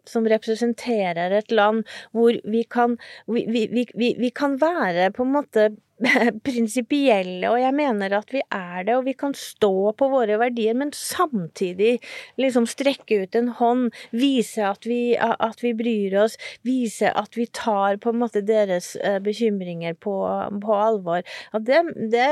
som representerer et land hvor vi kan, vi, vi, vi, vi kan være på en måte prinsipielle, og jeg mener at vi er det, og vi kan stå på våre verdier, men samtidig liksom strekke ut en hånd, vise at vi, at vi bryr oss, vise at vi tar på en måte deres eh, bekymringer på, på alvor. Det, det,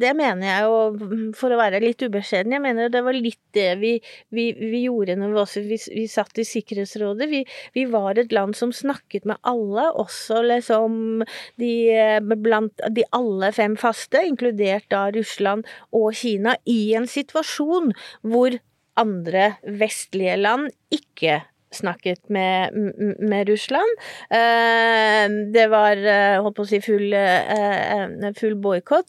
det, mener jeg jo, for å være litt ubeskjeden, jeg mener det var litt det vi, vi, vi gjorde når vi, også, vi, vi satt i Sikkerhetsrådet. Vi, var et land som snakket med alle, også liksom de eh, blant de alle fem faste, inkludert da Russland og Kina, i en situasjon hvor andre vestlige land ikke snakket med, med Russland. Eh, det var, eh, holdt på å si, full, eh, full boikott.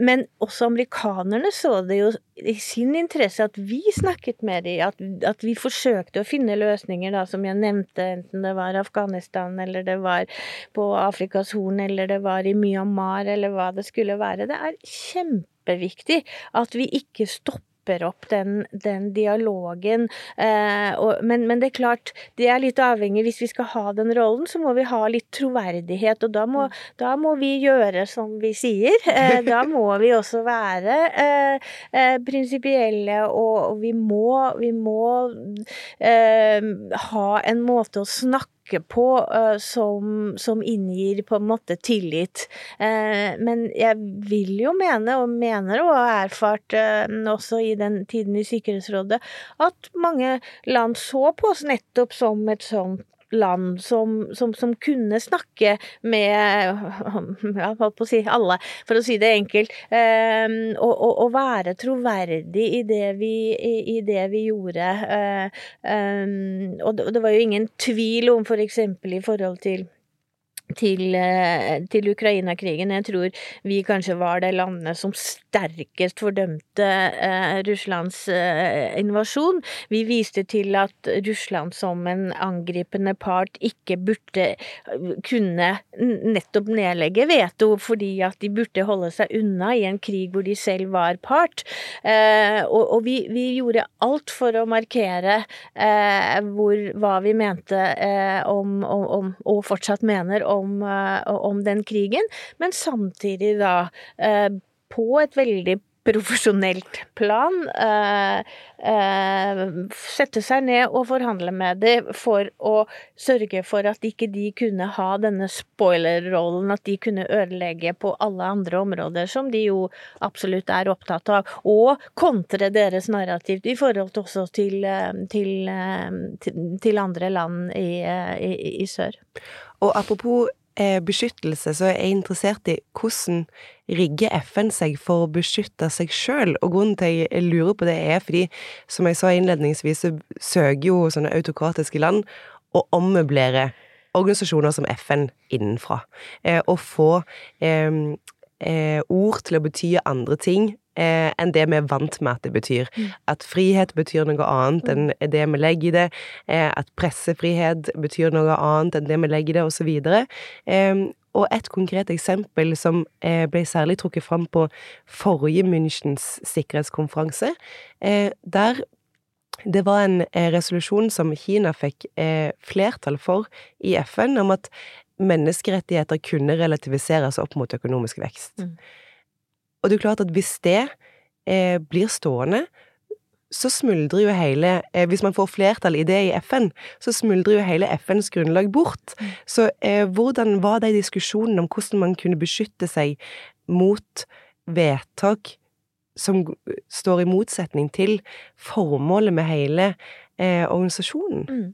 Men også amerikanerne så det jo i sin interesse at vi snakket med dem, at, at, vi forsøkte å finne løsninger, da, som jeg nevnte, enten det var Afghanistan, eller det var på Afrikas Horn, eller det var i Myanmar, eller hva det skulle være. Det er kjempeviktig at vi ikke stopper stopper opp den, den dialogen. Eh, og, men, men, det er klart, det er litt avhengig. Hvis vi skal ha den rollen, så må vi ha litt troverdighet. Og da må, da må vi gjøre som vi sier. Eh, da må vi også være eh, eh prinsipielle, og, og, vi må, vi må eh, ha en måte å snakke snakke på uh, som, som, inngir på en måte tillit. Uh, men jeg vil jo mene, og mener og har erfart uh, også i den tiden i Sikkerhetsrådet, at mange land så på oss nettopp som et sånt land som, som, som, kunne snakke med ja, holdt på å si alle, for å si det enkelt, um, og, og, og, være troverdig i det vi, i, i det vi gjorde. Uh, um, og, det, det var jo ingen tvil om for eksempel i forhold til til, eh, til Ukraina-krigen. Jeg tror vi kanskje var det landet som sterkest fordømte eh, Russlands eh, invasjon. Vi viste til at Russland som en angripende part ikke burde eh, kunne nettopp nedlegge veto, fordi at de burde holde seg unna i en krig hvor de selv var part. Eh, og, og vi, vi, gjorde alt for å markere eh, hvor, hva vi mente om, om, om, og fortsatt mener om om, eh, om den krigen, men samtidig da eh, på et veldig profesjonelt plan eh, eh, sette seg ned og forhandle med dem for å sørge for at ikke de kunne ha denne spoiler-rollen, at de kunne ødelegge på alle andre områder som de jo absolutt er opptatt av, og kontre deres narrativ i forhold til også til, til, til, til andre land i, i, i sør. Og apropos eh, beskyttelse, så er jeg interessert i hvordan rigger FN seg for å beskytte seg sjøl? Og grunnen til jeg lurer på det, er fordi, som jeg sa innledningsvis, så søker jo sånne autokratiske land å ommøblere organisasjoner som FN innenfra. Eh, og få eh, eh, ord til å bety andre ting eh, enn det vi er vant med at det betyr. Mm. At frihet betyr noe annet enn det vi legger i det. Eh, at pressefrihet betyr noe annet enn det vi legger i det, osv. Eh, og et konkret eksempel som eh, ble særlig trukket fram på forrige Münchens sikkerhetskonferanse, eh, der det var en eh, resolusjon som Kina fikk flertall for i FN, om at menneskerettigheter kunne relativiseres opp mot økonomisk vekst. Mm. Og det er klart at hvis det blir stående, så smuldrer jo hele eh, Hvis man får flertall i det i FN, så smuldrer jo hele FNs grunnlag bort. Så eh, hvordan var de diskusjonene om hvordan man kunne beskytte seg mot vedtak som står i motsetning til formålet med hele eh, organisasjonen? Mm.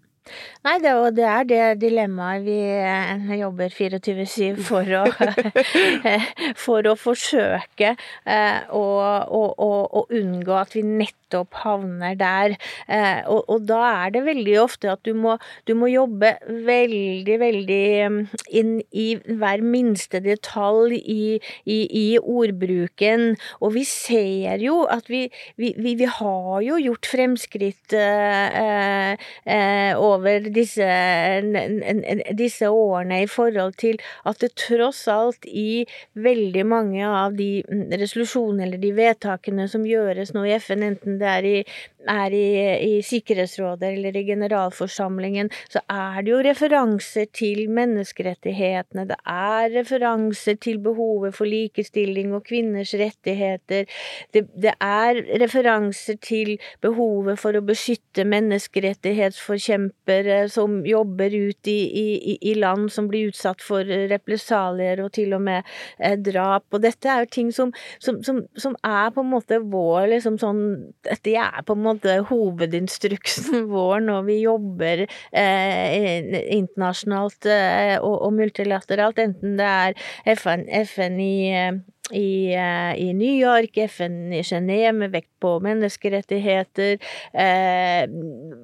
Nei, det, og det er det dilemmaet vi eh, jobber 24-7 for å For å forsøke eh, å, å, å, å unngå at vi nettopp havner der. Eh, og, og da er det veldig ofte at du må, du må jobbe veldig, veldig mm, inn i hver minste detalj i, i, i ordbruken. Og vi ser jo at vi, vi, vi, vi har jo gjort fremskritt eh, eh, over disse, disse årene i forhold til at det tross alt i veldig mange av de mm, resolusjonene eller de vedtakene som gjøres nå i FN, enten det er i, er i, i Sikkerhetsrådet eller i generalforsamlingen, så er det jo referanser til menneskerettighetene, det er referanser til behovet for likestilling og kvinners rettigheter, det, det er referanser til behovet for å beskytte menneskerettighetsforkjempere som jobber ut i, i, i land som blir utsatt for represalier og til og med eh, drap. Og dette er jo ting som, som, som, som er på en måte vår liksom sånn Dette er på en måte hovedinstruksen vår når vi jobber eh, internasjonalt eh, og, og multilateralt, enten det er FN, FN i eh, i, eh, i New York, FN i Genéve med vekt på menneskerettigheter, eh,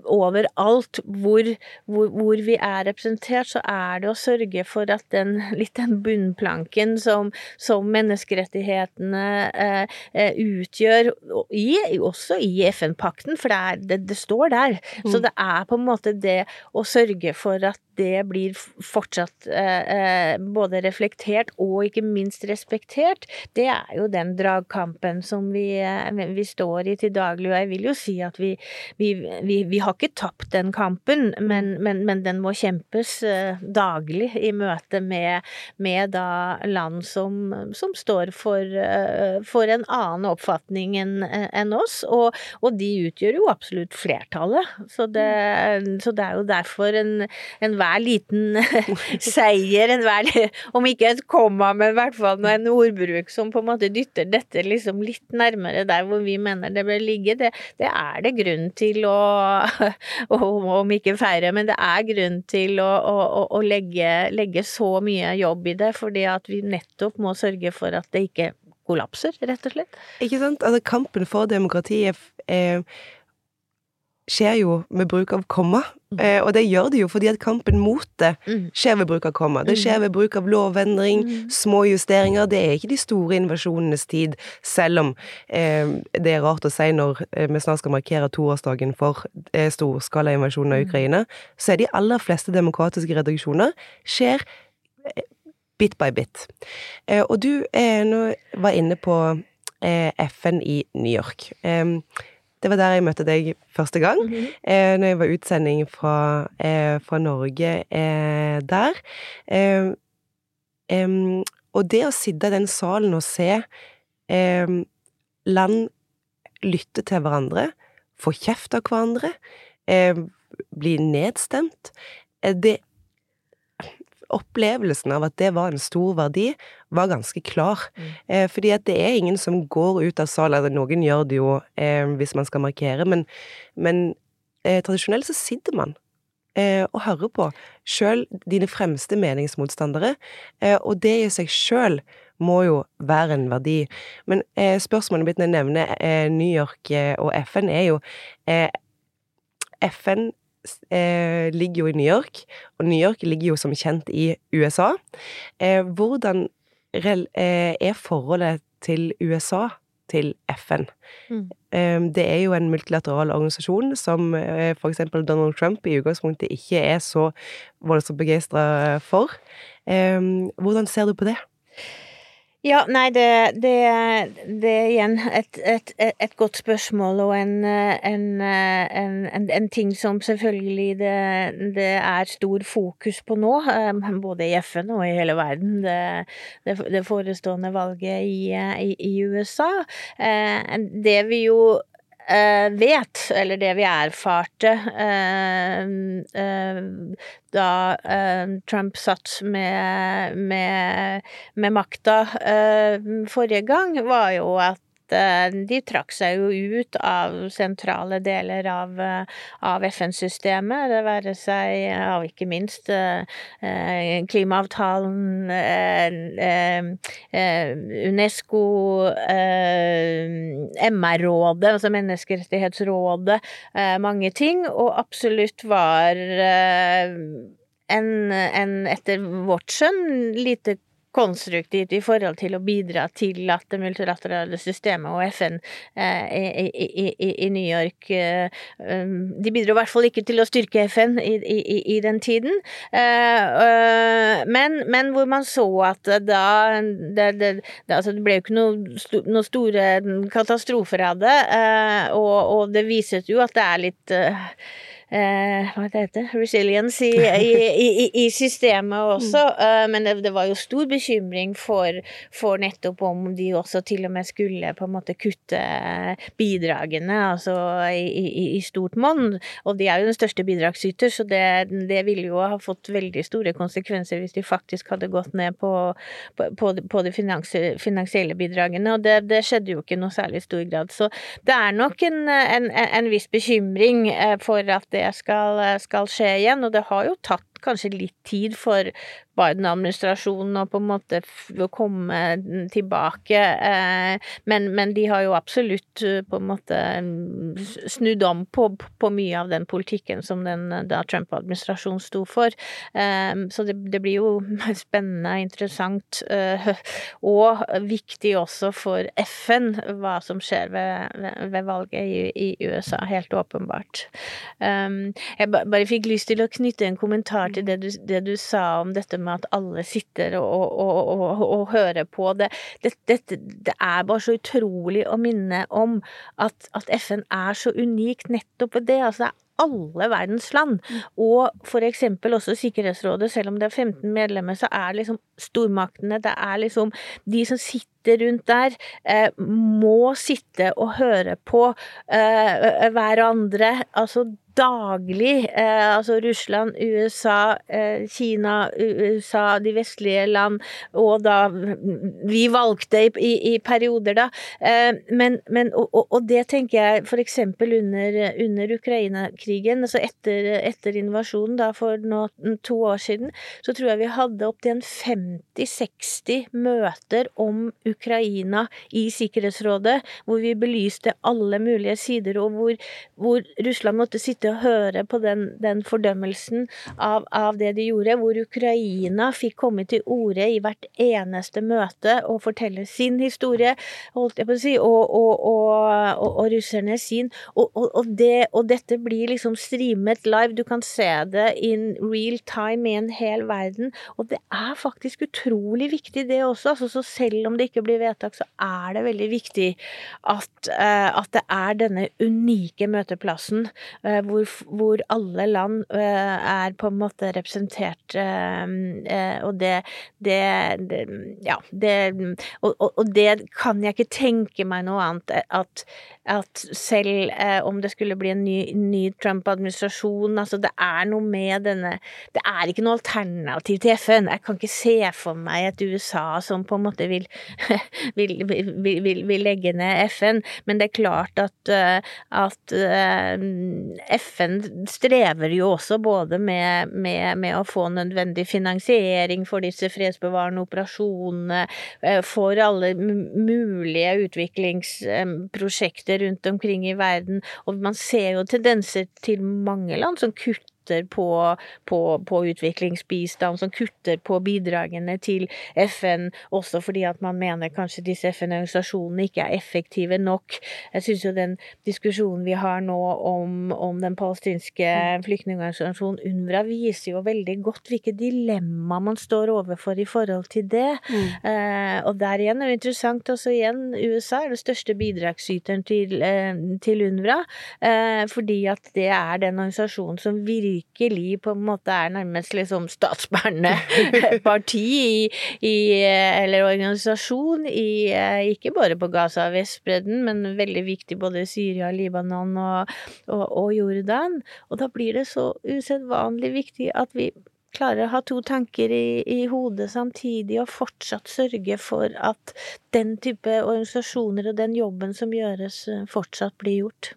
overalt hvor, hvor, hvor vi er representert, så er det å sørge for at den, litt den bunnplanken som, som menneskerettighetene eh, eh, utgjør, i, også i FN-pakten, for det, er, det, det står der. Så Mm. det er på en måte det å sørge for at det blir fortsatt eh, eh, både reflektert og ikke minst respektert, det er jo den dragkampen som vi, eh, vi står i til daglig. Og jeg vil jo si at vi, vi, vi, har ikke tapt den kampen, men, men, men den må kjempes eh, daglig i møte med, med da land som, som står for, eh, for en annen oppfatning enn en oss, og, og de utgjør jo absolutt flertallet. Så det, så det er jo derfor en enhver liten seier, enhver Om ikke et komma, men i hvert fall en ordbruk som på en måte dytter dette liksom litt nærmere der hvor vi mener det bør ligge, det, det er det grunn til å Om ikke feire, men det er grunn til å, å, å- legge, legge så mye jobb i det, fordi at vi nettopp må sørge for at det ikke kollapser, rett og slett. Ikke sant? Altså, kampen for demokratiet eh, skjer jo med bruk av komma, eh, og det gjør det jo fordi at kampen mot det skjer ved bruk av komma. Det skjer ved bruk av lovendring, små justeringer. Det er ikke de store invasjonenes tid, selv om eh, det er rart å si når eh, vi snart skal markere toårsdagen for eh, storskalainvasjonen av Ukraina, så er de aller fleste demokratiske reduksjoner skjer bit by bit. Eh, og du var inne på FN i New York. Det var der jeg møtte deg første gang, eh, når jeg var utsending fra, eh, fra Norge eh, der. Eh, em, og det å sitte i den salen og se em, land lytte til hverandre, få kjeft av hverandre, bli nedstemt, eh, det Opplevelsen av at det var en stor verdi, var ganske klar. Eh, fordi at det er ingen som går ut av salen, eller noen gjør det jo eh, hvis man skal markere, men, men eh, tradisjonelt så sitter man og hører på sjøl dine fremste meningsmotstandere, og det i seg sjøl må jo være en verdi. Men spørsmålet mitt når jeg nevner New York og FN, er jo FN eh, ligger jo i New York, og New York ligger jo som kjent i USA. Eh, hvordan eh, er forholdet til USA til FN? Mm. Eh, det er jo en multilateral organisasjon som eh, eksempel Donald Trump i utgangspunktet ikke er så voldsomt begeistra for. Eh, hvordan ser du på det? Ja, nei, det, det, det er igjen et, et, et, godt spørsmål og en, en, en, en ting som selvfølgelig det, det, er stor fokus på nå, eh, både i FN og i hele verden, det, forestående valget i, i, i USA. Eh, det vi jo vet, eller det vi erfarte uh, uh, da Trump satt med, med, med makta forrige gang, var jo at Eh, de trakk seg jo ut av sentrale deler av, eh, av FN-systemet, det være seg av ikke minst eh, klimaavtalen, UNESCO, MR-rådet, altså Menneskerettighetsrådet, mange ting, og absolutt var en, en etter vårt skjønn lite konstruktivt i forhold til å bidra til at det multilaterale systemet og FN eh, i, i, i, i, New York eh, um, De bidro i hvert fall ikke til å styrke FN i, den tiden. Eh, men, men, hvor man så at da det, det, det, altså det ble jo ikke noen noe store katastrofer av det, og, og, det viset jo at det er litt eh, hva det heter, resilience i, i, i, i systemet også. Mm. Eh, men det, det, var jo stor bekymring for, for, nettopp om de også til og med skulle på en måte kutte bidragene, altså i, stort monn. Og de er jo den største bidragsyter, så det, det, ville jo ha fått veldig store konsekvenser hvis de faktisk hadde gått ned på, på, på de finansielle bidragene, og det, det, skjedde jo ikke i noe særlig stor grad. Så det er nok en, en, en viss bekymring eh, for at det skal, skal skje igjen. Og det har jo tatt kanskje litt tid for Biden-administrasjonen å på en måte komme tilbake. Eh, men, men, de har jo absolutt eh, på en måte snudd om på, på mye av den politikken som den da Trump-administrasjonen sto for. Eh, så det, det, blir jo spennende, interessant og viktig også for FN hva som skjer ved, ved valget i, i, USA, helt åpenbart. Jeg bare fikk lyst til å knytte en kommentar til det du, det du sa om dette med at alle sitter og, og, og, og hører på. Det, det, det, er bare så utrolig å minne om at, at FN er så unikt nettopp ved det. Altså, det er alle verdens land. Og for eksempel også Sikkerhetsrådet, selv om det er 15 medlemmer, så er liksom stormaktene, det er liksom de som sitter rundt der, eh, må sitte og høre på eh, hverandre. Altså daglig. Eh, altså Russland, USA, eh, Kina, USA, de vestlige land, og da Vi valgte i, i, perioder, da. Eh, men, men og, og, det tenker jeg eksempel under, under Ukraina-krigen, altså etter, etter, invasjonen da for nå, to år siden, så tror jeg vi hadde opptil 50-60 møter om Ukraina i Sikkerhetsrådet, hvor vi belyste alle mulige sider, og hvor, hvor Russland måtte sitte sitte og høre på den, den fordømmelsen av, av, det de gjorde, hvor Ukraina fikk komme til orde i hvert eneste møte og fortelle sin historie, holdt jeg på å si, og, og, og, og russerne sin. Det, og, dette blir liksom streamet live, du kan se det in real time i en hel verden, og det er faktisk utrolig viktig det også. Altså, så selv om det ikke blir vedtak, så er det veldig viktig at, uh, at det er denne unike møteplassen uh, hvor, hvor, alle land uh, er på en måte representert, uh, uh, og det, det, det Ja, det og, og, det kan jeg ikke tenke meg noe annet at, at selv om det skulle bli en ny, ny Trump-administrasjon Altså, det er noe med denne Det er ikke noe alternativ til FN. Jeg kan ikke se for meg et USA som på en måte vil, vil, vil, vil legge ned FN, men det er klart at, at FN strever jo også både med, med, med, å få nødvendig finansiering for disse fredsbevarende operasjonene, eh, for alle mulige utviklingsprosjekter rundt omkring i verden, og man ser jo tendenser til mange land som kutter kutter på, på, på utviklingsbistand, som kutter på bidragene til FN, også fordi at man mener kanskje disse FN-organisasjonene ikke er effektive nok. Jeg syns jo den diskusjonen vi har nå om, om den palestinske flyktningorganisasjonen UNRWA, viser jo veldig godt hvilke dilemma man står overfor i forhold til det. Mm. Eh, og der igjen er det interessant også igjen, USA er den største bidragsyteren til, eh, til UNRWA, eh, fordi at det er den organisasjonen som virkelig på en måte er nærmest liksom statsbærende parti i, i, eller organisasjon i eh, ikke bare på Gaza og Vestbredden, men veldig viktig både i Syria, Libanon og, og, og Jordan. Og da blir det så usedvanlig viktig at vi klarer å ha to tanker i, i hodet samtidig og fortsatt sørge for at den type organisasjoner og den jobben som gjøres, eh, fortsatt blir gjort.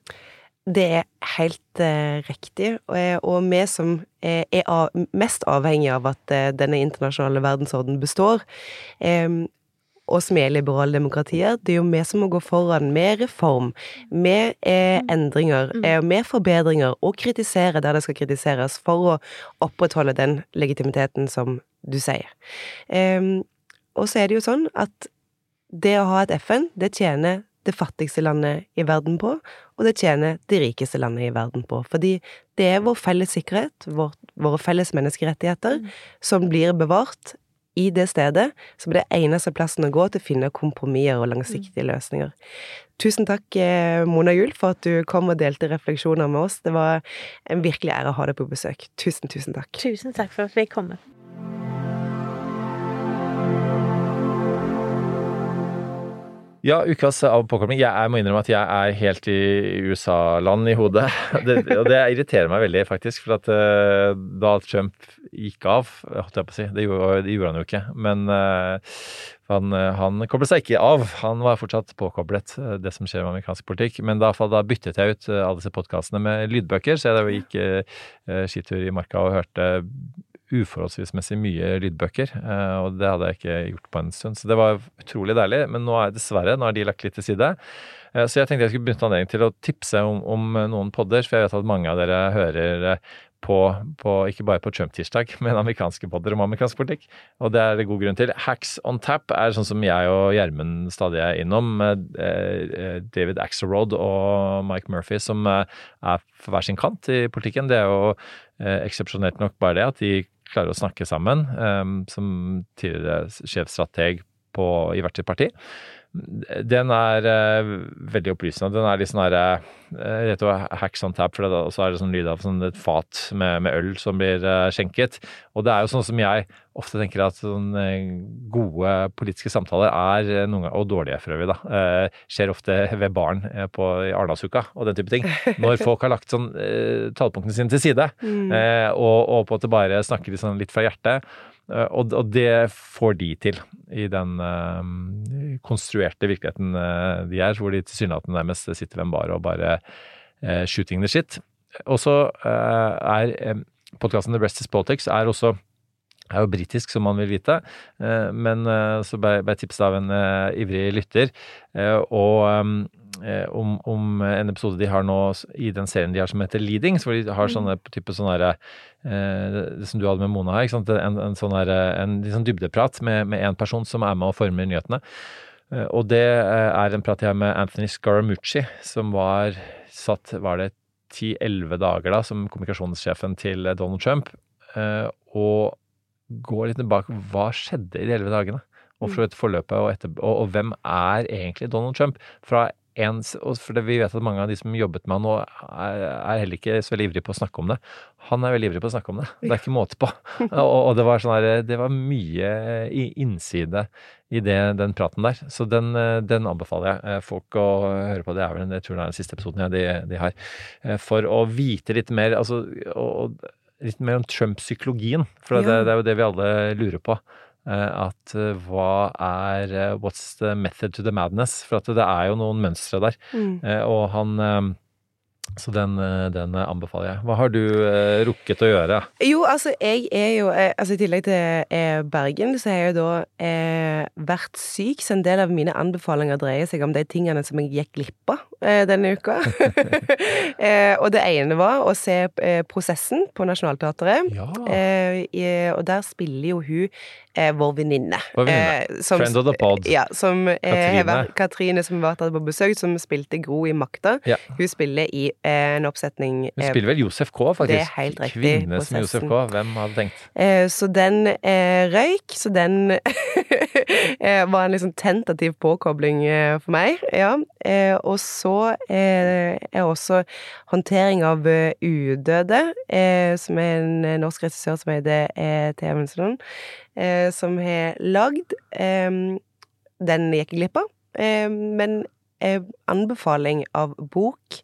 Det er helt eh, riktig, og, og vi som er, er av, mest avhengig av at eh, denne internasjonale verdensorden består, eh, og som er liberale demokratier, det er jo vi som må gå foran med reform, med eh, endringer, eh, med forbedringer, og kritisere der det skal kritiseres, for å opprettholde den legitimiteten som du sier. Eh, og så er det jo sånn at det å ha et FN, det tjener det fattigste landet i verden på, og det tjener det rikeste landet i verden på. Fordi det er vår felles sikkerhet, vår, våre felles menneskerettigheter, som blir bevart i det stedet, som er det eneste plassen å gå til å finne kompromisser og langsiktige løsninger. Tusen takk, eh, Mona Juel, for at du kom og delte refleksjoner med oss. Det var en virkelig ære å ha deg på besøk. Tusen, tusen takk. Tusen takk for at vi kom. Ja, ukas av påkobling. Jeg må innrømme at jeg er helt i USA-land i hodet. Det, og det irriterer meg veldig, faktisk. For at uh, da Trump gikk av, holdt jeg på å si Det gjorde, det gjorde han jo ikke. Men uh, han, eh, han koblet seg ikke av. Han var fortsatt påkoblet, eh, det som skjer med amerikansk politikk. Men da, da byttet jeg ut eh, alle disse podkastene med lydbøker, så jeg gikk eh, skitur i marka og hørte uforholdsvismessig mye lydbøker, eh, og det hadde jeg ikke gjort på en stund. Så det var utrolig deilig, men nå er dessverre, nå har de lagt litt til side. Eh, Så jeg tenkte jeg skulle benytte anledningen til å tipse om, om noen podder, for jeg vet at mange av dere hører eh, på, på ikke bare på Trump-tirsdag, men amerikanske podder om amerikansk politikk. Og det er det god grunn til. Hacks on tap er sånn som jeg og Gjermund stadig er innom. David Axelrod og Mike Murphy som er for hver sin kant i politikken. Det er jo eksepsjonelt nok bare det at de klarer å snakke sammen, eh, som tidligere sjefstrateg på, i hvert sitt parti. Den er uh, veldig opplysende. Den er litt sånn her uh, Rett jo hacks on tap, for det, så er det sånn lyd av sånn et fat med, med øl som blir uh, skjenket. Og det er jo sånn som jeg ofte tenker at sånn eh, gode politiske samtaler er noen ganger, og dårlige for øvrig, da, skjer ofte ved barn eh, på, i Arendalsuka og den type ting. Når folk har lagt sånn talepunktene sine til side, Mm. og, og på at det bare snakker litt, sånn litt fra hjertet. Eh, Og, og det får de til i den eh, konstruerte virkeligheten eh, de er, hvor de tilsynelatende nærmest sitter ved en bar og bare shooting the shit. Og så er podkasten The Rest is Politics er også er jo britisk, som man vil vite, men så ble jeg tipset av en ivrig lytter og om, om en episode de har nå i den serien de har som heter Leading, hvor de har sånne type sånn der, eh, Det som du hadde med Mona her. En, en sånn derre en litt sånn dybdeprat med, med en person som er med og former nyhetene. Eh, Og det eh, er en prat jeg har med Anthony Scaramucci, som var satt var det 10-11 dager da, som kommunikasjonssjefen til eh, Donald Trump. Eh, Og går litt tilbake. Hva skjedde i de 11 dagene? Og for et forløpet, og, etter, og, og hvem er egentlig Donald Trump? Fra en, for det, vi vet at mange av de som jobbet med han nå, er, er heller ikke så veldig ivrige på å snakke om det. Han er veldig ivrig på å snakke om det. Det er ikke måte på. Og, og det var sånn her, det var mye innside i det, den praten der. Så den, den anbefaler jeg eh, folk å høre på. Det er vel jeg tror det er den siste episoden ja, de, de har. Eh, For å vite litt mer, altså og, litt mer om Trump-psykologien. For det, det er jo det vi alle lurer på. Eh, At eh, hva er eh, What's the method to the madness? For at det er jo noen mønstre der. Mm. Og han Så den, den anbefaler jeg. Hva har du eh, rukket å gjøre? Jo, altså, jeg er jo eh, Altså, i tillegg til eh, Bergen, så har jeg jo da eh, vært syk, så en del av mine anbefalinger dreier seg om de tingene som jeg gikk glipp av eh, denne uka. eh, og det ene var å se Prosessen på Nationaltheatret. Eh, og der spiller jo hun eh, vår venninne. Eh, som- Friend of the pod. Ja, som eh, Katrine. vært- Katrine som har vært på besøk, som spilte Gro i Makta. Ja. Hun spiller i eh, en oppsetning Hun eh, spiller vel Josef K, faktisk. Det er helt riktig, Kvinne som Josef. K. Hvem hadde tenkt? Eh, så den eh, røyk, så den var en liksom tentativ påkobling for meg, ja. Eh, og så eh, er også håndtering av udøde, eh, som er en norsk regissør som heter eh, Thea Mundsland, eh, som har lagd. Eh, den gikk jeg glipp av, eh, men eh, anbefaling av bok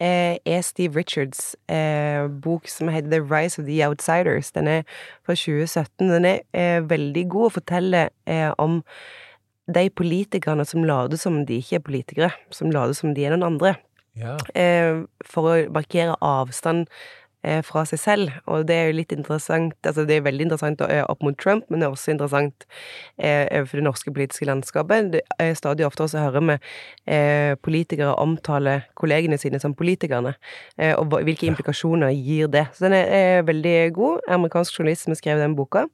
eh, er Steve Richards' eh, bok som heter The Rise of the Outsiders. Den er fra 2017. Den er veldig god og forteller om de politikerne som later som de ikke er politikere, som later som de er noen andre. Ja. Eh, for å markere avstand fra seg selv. Og det er jo litt interessant Altså, det er veldig interessant eh, opp mot Trump, men det er også interessant eh, overfor det norske politiske landskapet. Det er stadig oftere så hører vi eh, politikere omtale kollegene sine som politikerne, eh, og hvilke implikasjoner gir det. Så den er, veldig god. Amerikansk journalist som skrev den boka.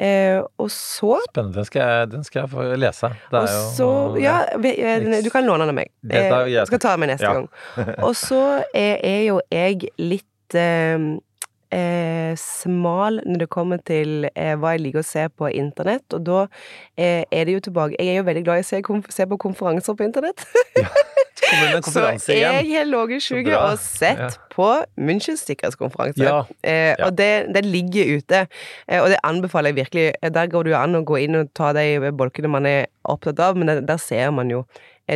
Eh, og så Spennende. Den skal jeg, den skal jeg få lese. Det og så Ja, eh, du kan låne den av meg. Eh, jeg skal ta den med neste Ja. gang. Og så er, er jo jeg litt eh, eh, smal når det kommer til eh, hva jeg liker å se på internett, og da eh, er det jo tilbake Jeg er jo veldig glad i å se, se på konferanser på internett. Så jeg har ligget sjuk og sett Ja. på Münchens sikkerhetskonferanse. Ja. Eh, Og det, det ligger ute, eh, og det anbefaler jeg virkelig. Eh, Der går det jo an å gå inn og ta de bolkene man er opptatt av, men der, der ser man jo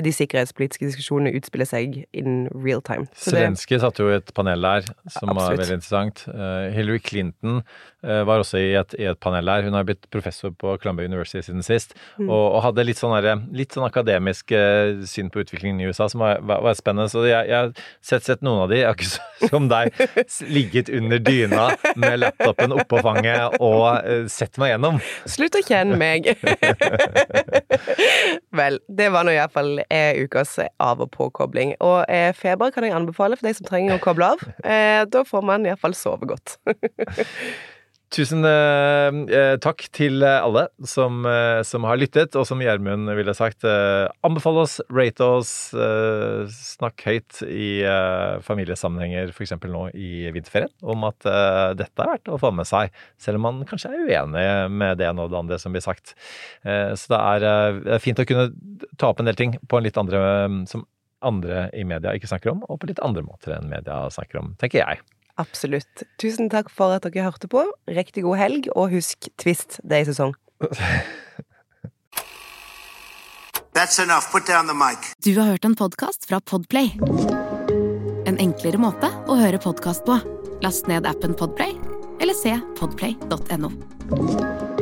de sikkerhetspolitiske diskusjonene utspiller seg in real time. Zelenskyj satte jo et panel der som var veldig interessant. Eh, Hillary Clinton eh, var også i et, i et panel der. Hun har blitt professor på Columbia University siden sist, Mm. og, og hadde litt sånn, derre- litt sånn akademisk uh, syn på utviklingen i USA som var, var, var spennende. Så jeg, jeg har sett, sett noen av de, jeg har ikke som deg, ligget under dyna med laptopen oppå fanget og uh, sett meg gjennom. Slutt å kjenne meg! Vel, det var nå iallfall eh, ukas av- og påkobling. Og eh, feber kan jeg anbefale for deg som trenger å koble av. Eh, da får man iallfall sove godt. Tusen eh, eh, takk til alle som, eh, som har lyttet, og som Gjermund ville sagt, eh, anbefale oss, rate oss, eh, snakk høyt i eh, familiesammenhenger, f.eks. nå i vinterferien, om at eh, dette er verdt å få med seg, selv om man kanskje er uenig med det ene og det andre som blir sagt. Eh, så det er, eh, det fint å kunne ta opp en del ting på en litt andre eh, som andre i media ikke snakker om, og på litt andre måter enn media snakker om, tenker jeg. Absolutt. Tusen takk for at dere hørte på. Riktig god helg, og husk Twist, det er i sesong. That's enough. Put down the mic. Du har hørt en podkast fra Podplay. En enklere måte å høre podkast på. Last ned appen Podplay, eller se podplay.no.